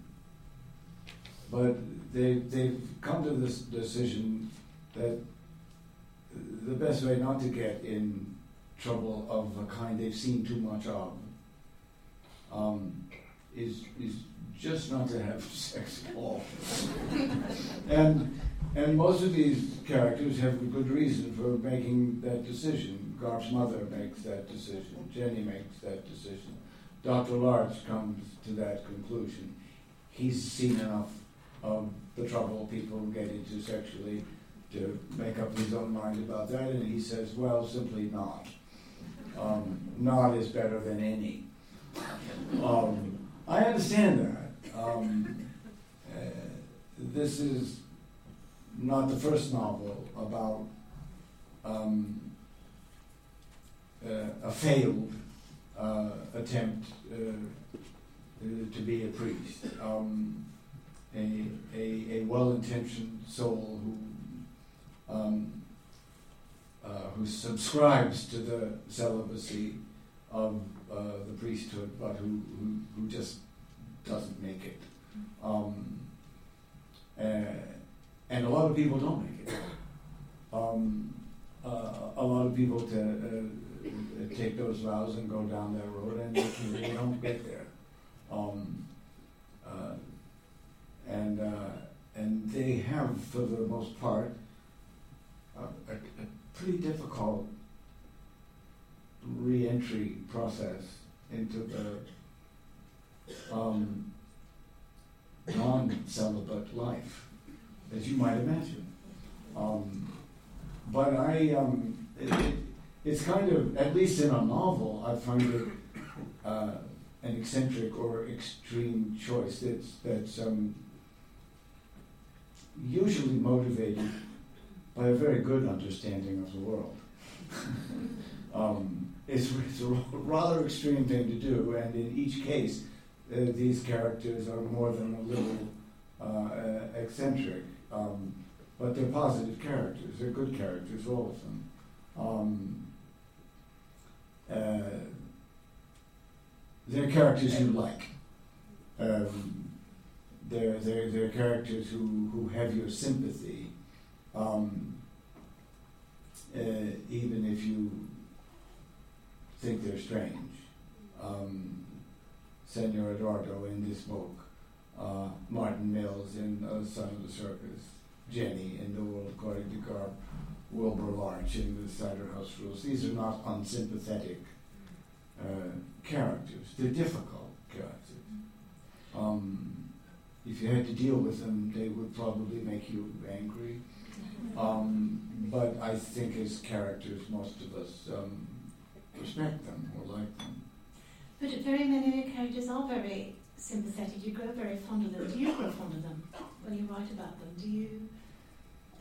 but they they've come to this decision that the best way not to get in trouble of a kind they've seen too much of um, is is just not to have sex at all. and and most of these characters have a good reason for making that decision. Garp's mother makes that decision. Jenny makes that decision. Dr. Larch comes to that conclusion. He's seen enough of the trouble people get into sexually to make up his own mind about that, and he says, well, simply not. Um, not is better than any. Um, I understand that. Um, uh, this is not the first novel about um, uh, a failed uh, attempt uh, to be a priest. Um, a, a, a well-intentioned soul who um, uh, who subscribes to the celibacy of uh, the priesthood, but who, who, who just doesn't make it. Um, uh, and a lot of people don't make it. Um, uh, a lot of people to, uh, take those vows and go down that road, and they, don't get there. Um, uh, and uh, and they have, for the most part, a, a, a pretty difficult re-entry process into the um, non-celibate life, as you might imagine. Um, but I, um, it, it, it's kind of, at least in a novel, I find it uh, an eccentric or extreme choice that's, that's um, usually motivated by a very good understanding of the world. um, it's, it's, a rather extreme thing to do, and in each case, uh, these characters are more than a little uh, uh, eccentric. Um, but they're positive characters. They're good characters, all of them. Um, uh, they're characters you like. Um, they're, they're, they're characters who, who have your sympathy, um, uh, even if you think they're strange. Um, Senor Eduardo in this book, uh, Martin Mills in uh, Son of the Circus, Jenny in The World According to Garp, Wilbur Larch in The Cider House Rules. These are not unsympathetic uh, characters. They're difficult characters. Um, if you had to deal with them, they would probably make you angry. Um, but I think as characters, most of us um, respect them or like them. But very many of your characters are very sympathetic. You grow very fond of them. Do you grow fond of them when you write about them? Do you,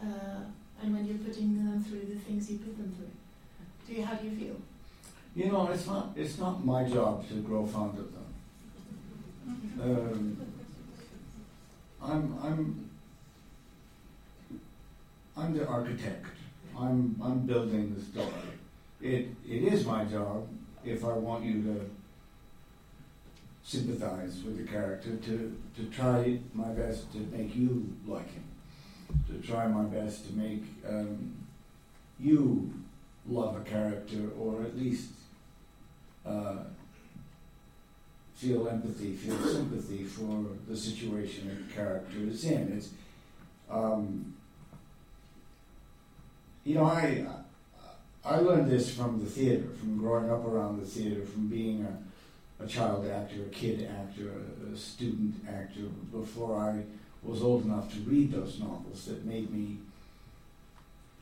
uh, and when you're putting them through the things you put them through? Do you? How do you feel? You know, it's not. It's not my job to grow fond of them. Um, I'm. I'm. I'm the architect. I'm. I'm building the story. It. It is my job if I want you to sympathize with the character, to, to try my best to make you like him, to try my best to make um, you love a character or at least uh, feel empathy, feel sympathy for the situation a character is in. It's, um, you know, I I learned this from the theater, from growing up around the theater, from being a a child actor, a kid actor, a, a, student actor before I was old enough to read those novels that made me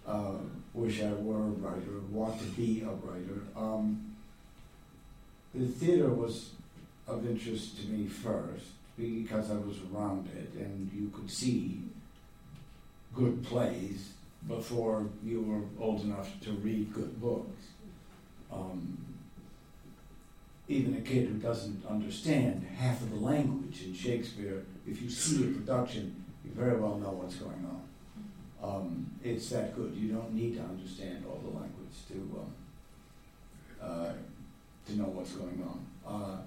uh, wish I were a writer, want to be a writer. Um, the theater was of interest to me first because I was around it and you could see good plays before you were old enough to read good books. Um, even a kid who doesn't understand half of the language in Shakespeare, if you see a production, you very well know what's going on. Um, it's that good. You don't need to understand all the language to um, uh, to know what's going on. Uh,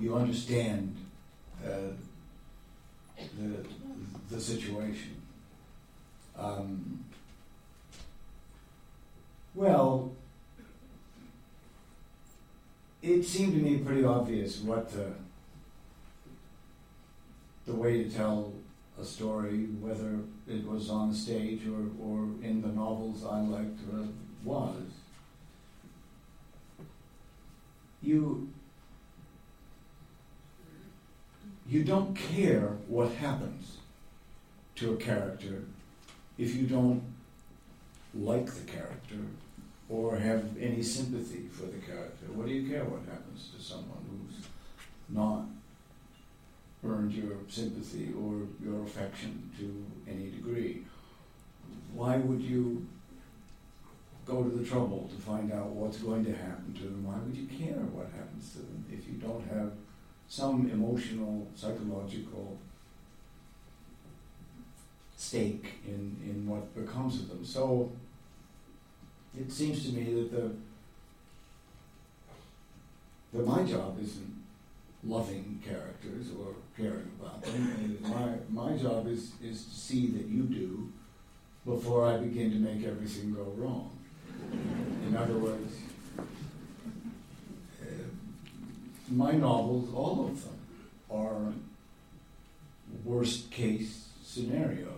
you understand uh, the the situation. Um, well, it seemed to me pretty obvious what the the way to tell a story, whether it was on stage or, or in the novels I liked, was. You you don't care what happens to a character if you don't like the character or have any sympathy for the character. What do you care what happens to someone who's not earned your sympathy or your affection to any degree? Why would you go to the trouble to find out what's going to happen to them? Why would you care what happens to them if you don't have some emotional, psychological stake in, in what becomes of them? So it seems to me that the that my job isn't loving characters or caring about them. my my job is is to see that you do before I begin to make everything go wrong. In other words, my novels, all of them, are worst case scenarios.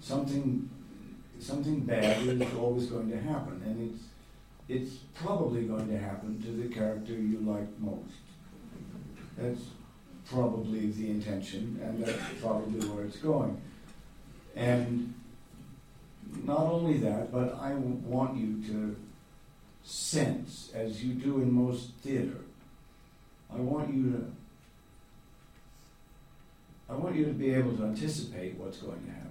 Something something bad is always going to happen, and it's it's probably going to happen to the character you like most. That's probably the intention, and that's probably where it's going. And not only that, but I want you to sense, as you do in most theater, I want you to I want you to be able to anticipate what's going to happen.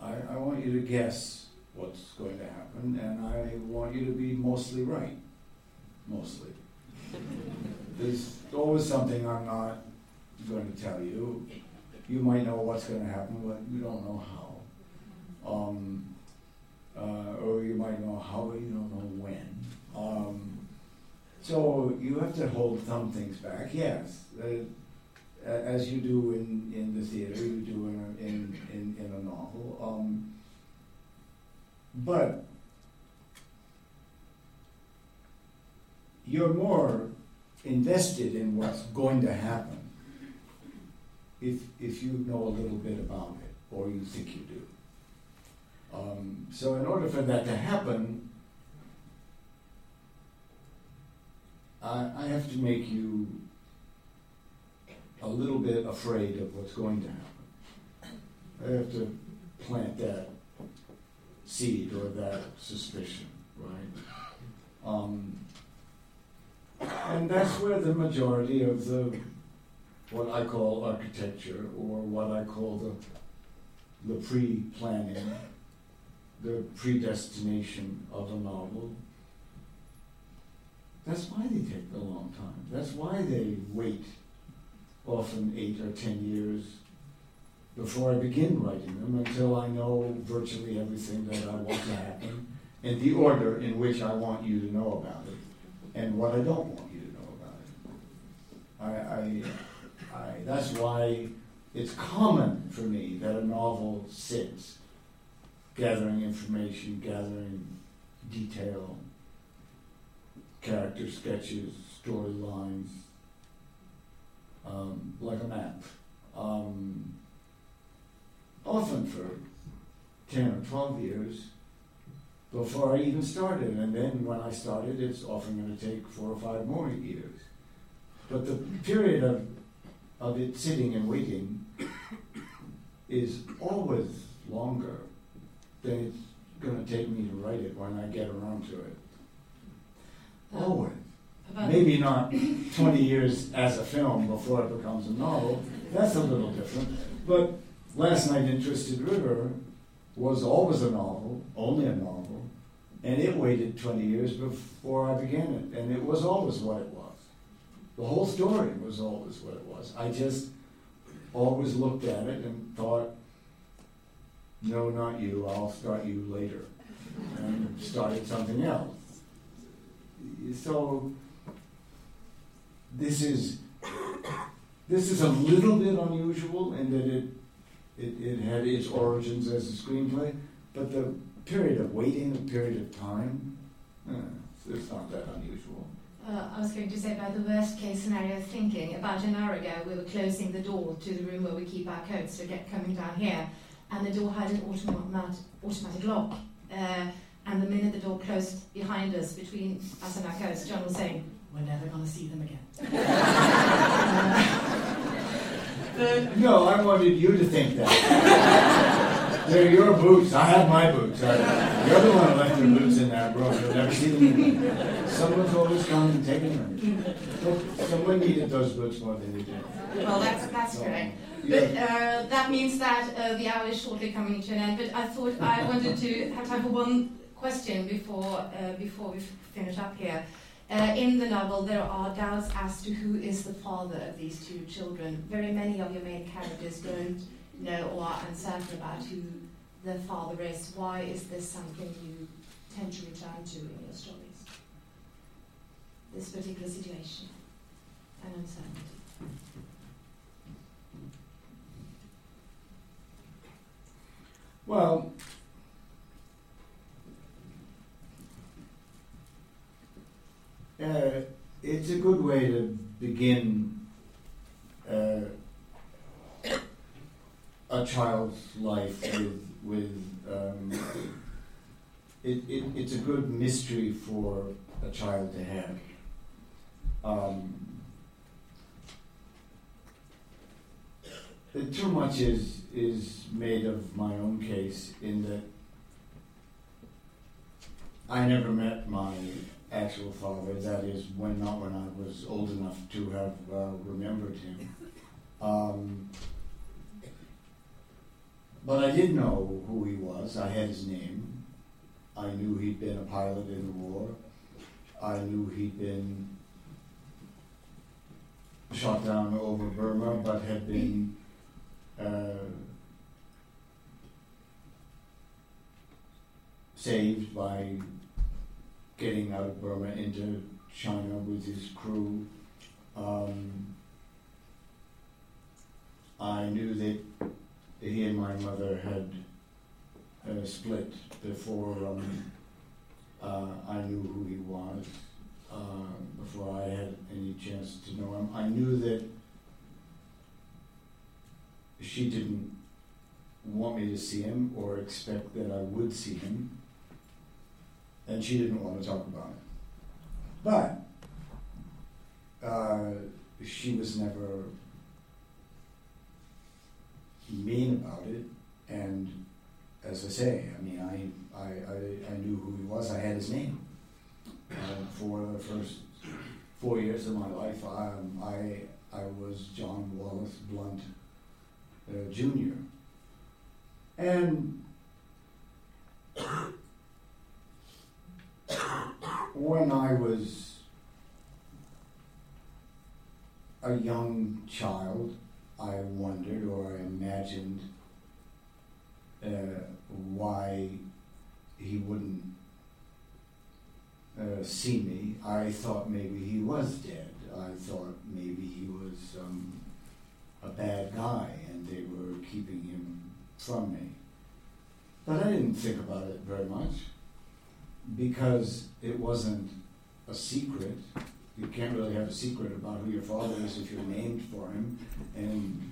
I, I want you to guess what's going to happen, and I want you to be mostly right. Mostly. There's always something I'm not going to tell you. You might know what's going to happen, but you don't know how. Um, uh, or you might know how, but you don't know when. Um, so you have to hold some things back, yes. Uh, as you do in, in the theater, you do in a, in, in, in a novel. Um, but you're more invested in what's going to happen if, if you know a little bit about it, or you think you do. Um, so, in order for that to happen, I, I have to make you a little bit afraid of what's going to happen. I have to plant that seed or that suspicion, right? Um, and that's where the majority of the what I call architecture or what I call the the pre-planning, the predestination of a novel. That's why they take a long time. That's why they wait often eight or ten years before I begin writing them until I know virtually everything that I want to happen and the order in which I want you to know about it and what I don't want you to know about it. I, I, I, that's why it's common for me that a novel sits gathering information, gathering detail, character sketches, storylines, um, like a map. Um, often for 10 or 12 years before I even started. And then when I started, it's often going to take four or five more years. But the period of, of it sitting and waiting is always longer than it's going to take me to write it when I get around to it. Always. Maybe not 20 years as a film before it becomes a novel. That's a little different. But Last Night in Twisted River was always a novel, only a novel, and it waited 20 years before I began it, and it was always what it was. The whole story was always what it was. I just always looked at it and thought, no, not you, I'll start you later, and started something else. So this is this is a little bit unusual in that it, it, it had its origins as a screenplay, but the period of waiting, the period of time, eh, it's not that unusual. Uh, I was going to say, by the worst case scenario thinking, about an hour ago we were closing the door to the room where we keep our coats to get coming down here, and the door had an automatic, automatic lock. Uh, and the minute the door closed behind us, between us and our coats, John was saying, we're never going to see them again. no, I wanted you to think that. They're your boots. I have my boots. I, you're the one who left your boots in that room. You'll never see them again. Someone's always gone and taken them. Someone needed those boots more than you did. Well, that's that's So, correct. yeah. But uh, that means that uh, the hour is shortly coming to an end. But I thought I wanted to have time for one question before uh, before we finish up here. Uh, in the novel, there are doubts as to who is the father of these two children. Very many of your main characters don't know or are uncertain about who the father is. Why is this something you tend to return to in your stories? This particular situation and uncertainty. Well, uh, it's a good way to begin uh, a child's life with with um, it, it, it's a good mystery for a child to have. Um, Too much is is made of my own case in that I never met my actual father. That is, when not when I was old enough to have uh, remembered him. Um, but I did know who he was. I had his name. I knew he'd been a pilot in the war. I knew he'd been shot down over Burma, but had been uh, saved by getting out of Burma into China with his crew. Um, I knew that he and my mother had uh, split before um, uh, I knew who he was, uh, before I had any chance to know him. I knew that she didn't want me to see him or expect that I would see him, and she didn't want to talk about it. But uh, she was never mean about it, and as I say, I mean, I, I, I, I knew who he was. I had his name uh, for the first four years of my life. Um, I, I was John Wallace Blunt uh, Jr. And when I was a young child, I wondered or I imagined uh, why he wouldn't uh, see me. I thought maybe he was dead. I thought maybe he was um, a bad guy and they were keeping him from me. But I didn't think about it very much because it wasn't a secret. You can't really have a secret about who your father is if you're named for him. And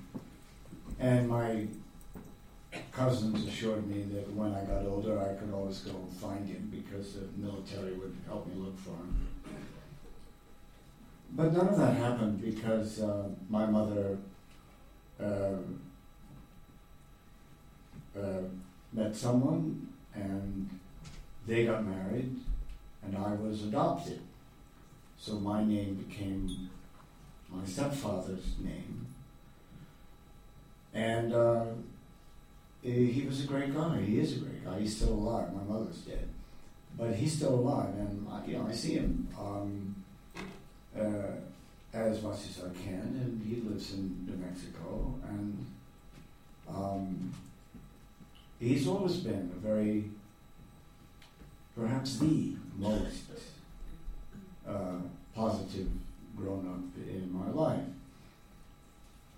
and my cousins assured me that when I got older, I could always go find him because the military would help me look for him. But none of that happened because uh, my mother uh, uh, met someone and they got married and I was adopted. So my name became my stepfather's name. And uh, he he was a great guy. He is a great guy. He's still alive. My mother's dead. But he's still alive. And, I, you know, I see him um, uh, as much as I can. And he lives in New Mexico. And um, he's always been a very, perhaps the most uh, positive grown up in my life.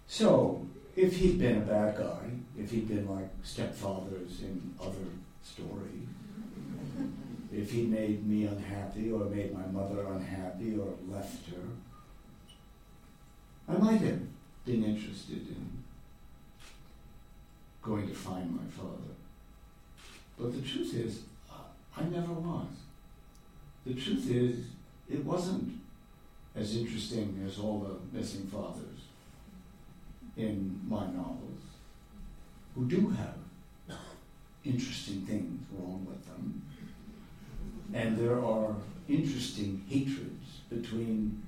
So, if he'd been a bad guy, if he'd been like stepfathers in other stories, if he made me unhappy or made my mother unhappy or left her, I might have been interested in going to find my father. But the truth is, I never was. The truth is, it wasn't as interesting as all the missing fathers in my novels, who do have interesting things wrong with them. And there are interesting hatreds between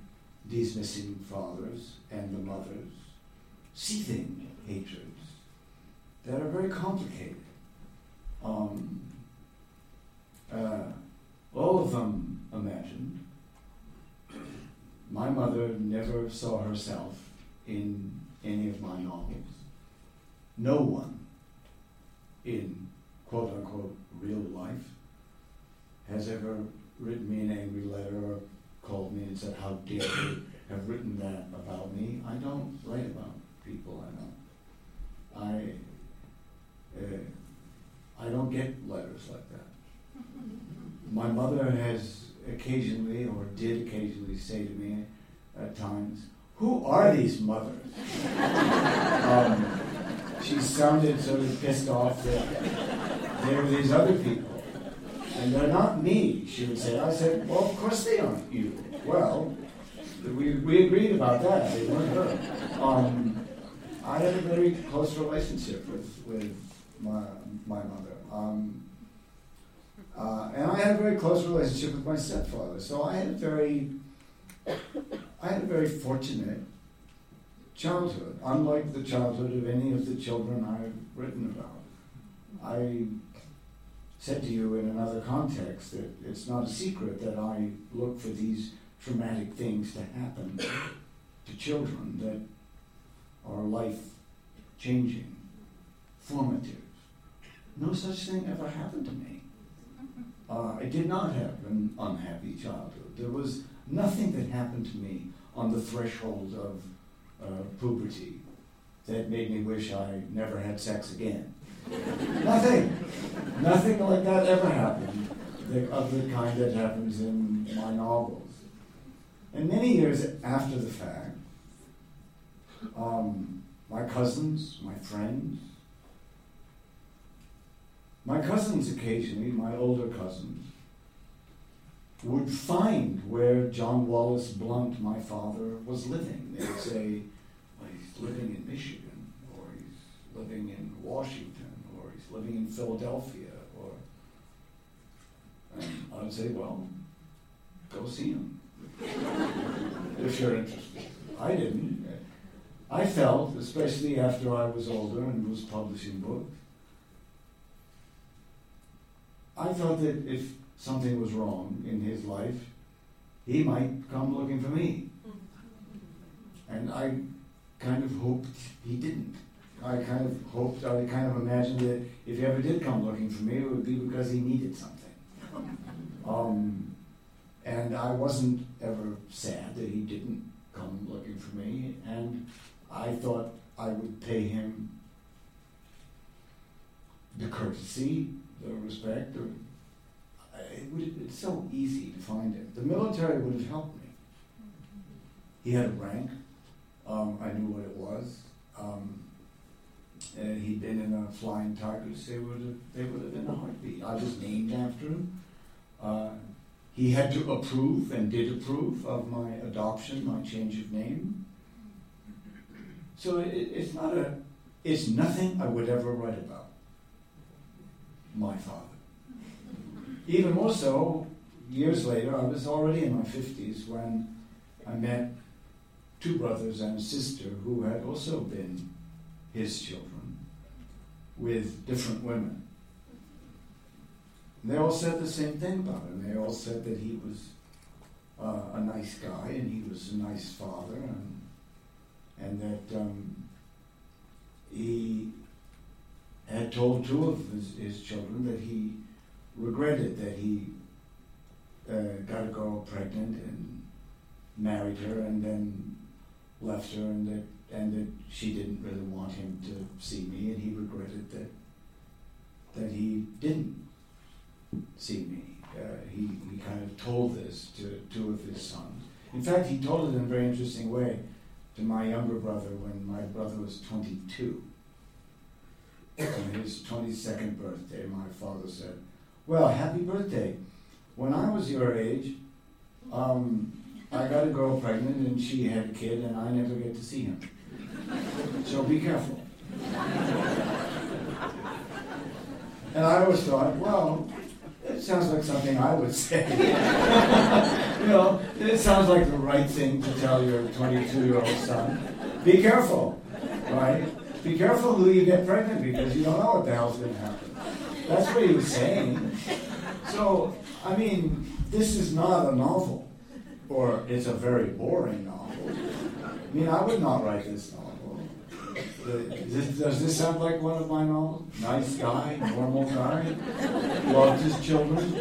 these missing fathers and the mothers, seething hatreds that are very complicated. Um, uh, all of them imagined. My mother never saw herself in any of my novels. No one in quote unquote real life has ever written me an angry letter or called me and said, How dare you have written that about me? I don't write about people I know. I, uh, I don't get letters like that. My mother has occasionally, or did occasionally, say to me at times, Who are these mothers? um, she sounded sort of pissed off that there were these other people. And they're not me, she would say. I said, Well, of course they aren't you. Well, we, we agreed about that. They weren't her. Um, I had a very close relationship with, with my, my mother. Um, uh, and I had a very close relationship with my stepfather. So I had a very, I had a very fortunate childhood, unlike the childhood of any of the children I've written about. I said to you in another context that it's not a secret that I look for these traumatic things to happen to children that are life changing, formative. No such thing ever happened to me. Uh, I did not have an unhappy childhood. There was nothing that happened to me on the threshold of uh, puberty that made me wish I never had sex again. Nothing. Nothing like that ever happened the, of the kind that happens in my novels. And many years after the fact, um, my cousins, my friends, my cousins occasionally, my older cousins, would find where John Wallace Blunt, my father, was living. They'd say, well, he's living in Michigan, or he's living in Washington, or he's living in Philadelphia, or and I would say, well, go see him if you're interested. I didn't. I felt, especially after I was older and was publishing books, I felt that if something was wrong in his life, he might come looking for me. And I kind of hoped he didn't. I kind of hoped, I kind of imagined that if he ever did come looking for me, it would be because he needed something. Um, and I wasn't ever sad that he didn't come looking for me, and I thought I would pay him the courtesy, respect, or it would, it's so easy to find him. The military would have helped me. He had a rank. Um, I knew what it was. Um, and he'd been in a flying Tigers. They would have, they would have been a heartbeat. I was named after him. Uh, he had to approve and did approve of my adoption, my change of name. So it, it's not a, it's nothing I would ever write about. My father. Even more so, years later, I was already in my 50s when I met two brothers and a sister who had also been his children with different women. And they all said the same thing about him. They all said that he was uh, a nice guy and he was a nice father and, and that um, he had told two of his, his children that he regretted that he uh, got a girl pregnant and married her and then left her and that and that she didn't really want him to see me and he regretted that that he didn't see me. Uh, he, he kind of told this to two of his sons. In fact, he told it in a very interesting way to my younger brother when my brother was 22. On his 22nd birthday, my father said, well, happy birthday. When I was your age, um, I got a girl pregnant and she had a kid, and I never get to see him. So be careful. And I always thought, well, it sounds like something I would say. you know, it sounds like the right thing to tell your 22 year old son. Be careful, right? Be careful who you get pregnant because you don't know what the hell's going to happen. That's what he was saying. So, I mean, this is not a novel, or it's a very boring novel. I mean, I would not write this novel. Does this sound like one of my novels? Nice guy, normal guy, loves his children.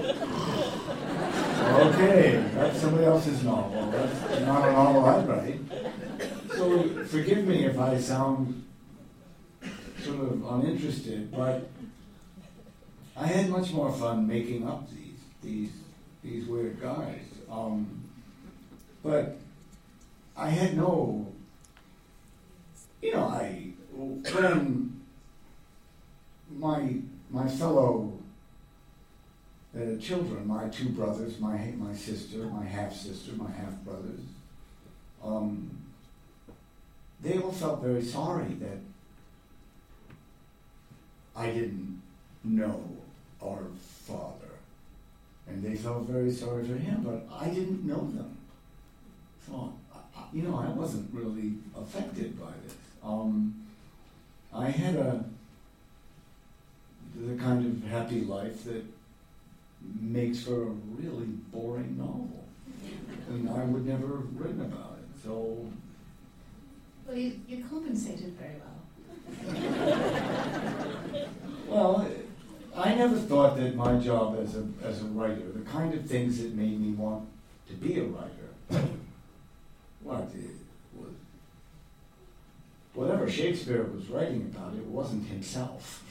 Okay, that's somebody else's novel. That's not a novel I'd write. So forgive me if I sound sort of uninterested, but I had much more fun making up these these these weird guys. Um, but I had no, you know, I when my my fellow uh, children, my two brothers, my my sister, my half sister, my half brothers, um, they all felt very sorry that I didn't know our father, and they felt very sorry for him, but I didn't know them, so you know I wasn't really affected by this. Um, I had a the kind of happy life that makes for a really boring novel, and I would never have written about it. So, well, you, you compensated very well. Well, I never thought that my job as a as a writer, the kind of things that made me want to be a writer, what was, whatever Shakespeare was writing about, it wasn't himself.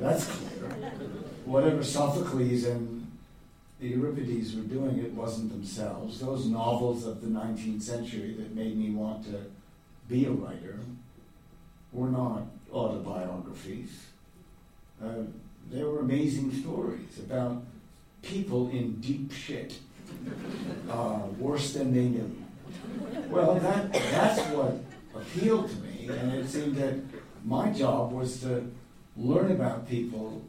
That's clear. Whatever Sophocles and the Euripides were doing, it wasn't themselves. Those novels of the 19th century that made me want to be a writer were not autobiographies. Uh, they were amazing stories about people in deep shit, uh, worse than they knew. Well, that, that's what appealed to me, and it seemed that my job was to learn about people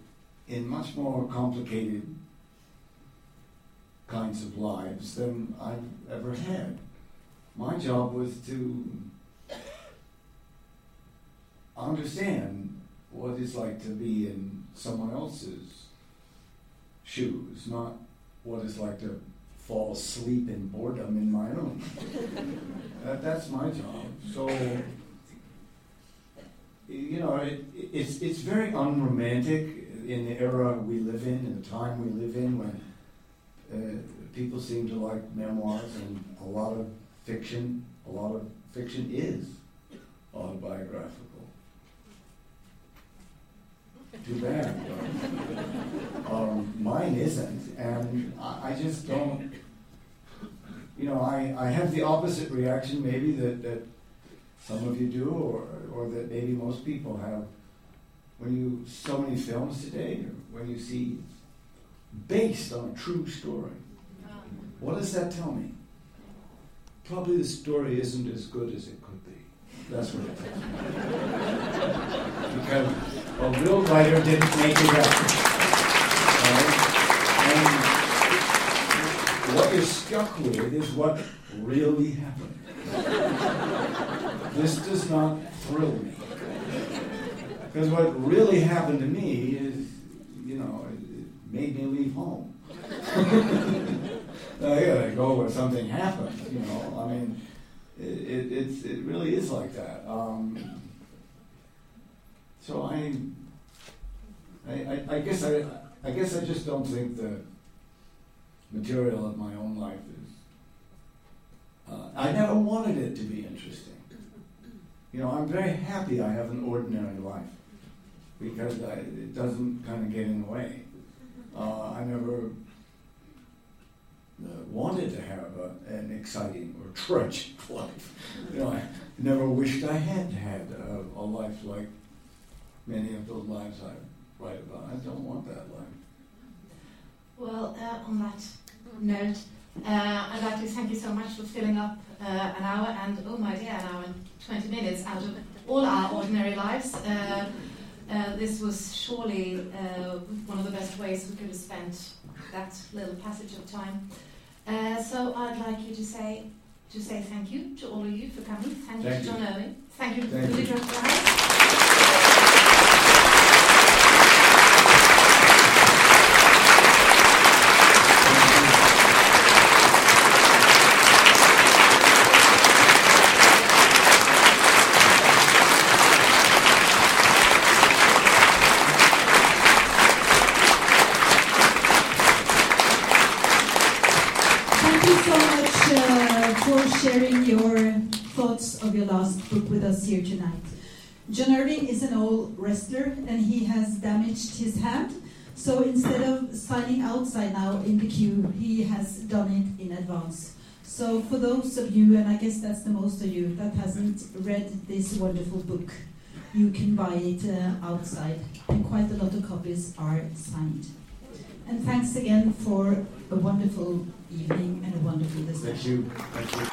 in much more complicated kinds of lives than I've ever had. My job was to understand what it's like to be in someone else's shoes, not what it's like to fall asleep in boredom in my own. that, that's my job. So, you know, it, it's, it's very unromantic in the era we live in, in the time we live in, when uh, people seem to like memoirs and a lot of fiction, a lot of fiction is autobiographical. Too bad. um, mine isn't, and I, I, just don't. You know, I, I have the opposite reaction maybe that, that some of you do, or, or that maybe most people have. When you so many films today, or when you see based on a true story, what does that tell me? Probably the story isn't as good as it. That's it me. because a real writer didn't make it up. Right? And what you're stuck with is what really happened. This does not thrill me. Because what really happened to me is, you know, it made me leave home. I gotta go where something happens, you know. I mean, it, it, it's, it really is like that. Um, so I, I, I, guess I, I guess I just don't think the material of my own life is. Uh, I never wanted it to be interesting. You know, I'm very happy I have an ordinary life because I, it doesn't kind of get in the way. Uh, I never wanted to have a, an exciting or tragic life. You know, I never wished I had had a, a life like many of those lives I write about. I don't want that life. Well, uh, on that note, uh, I'd like to thank you so much for filling up uh, an hour and, oh my dear, an hour and 20 minutes out of all our ordinary lives. Uh, uh, this was surely uh, one of the best ways we could have spent that little passage of time. Uh, so I'd like you to say to say thank you to all of you for coming. Thank, Thank you to. John Owen. Thank you Thank to you. Literature House. Thank you so much uh, for sharing your thoughts of your last book with us here tonight. John Irving is an old wrestler and he has damaged his hand. So instead of signing outside now in the queue, he has done it in advance. So for those of you, and I guess that's the most of you, that hasn't read this wonderful book, you can buy it uh, outside. And quite a lot of copies are signed. And thanks again for a wonderful evening and a wonderful Thank you. Thank you.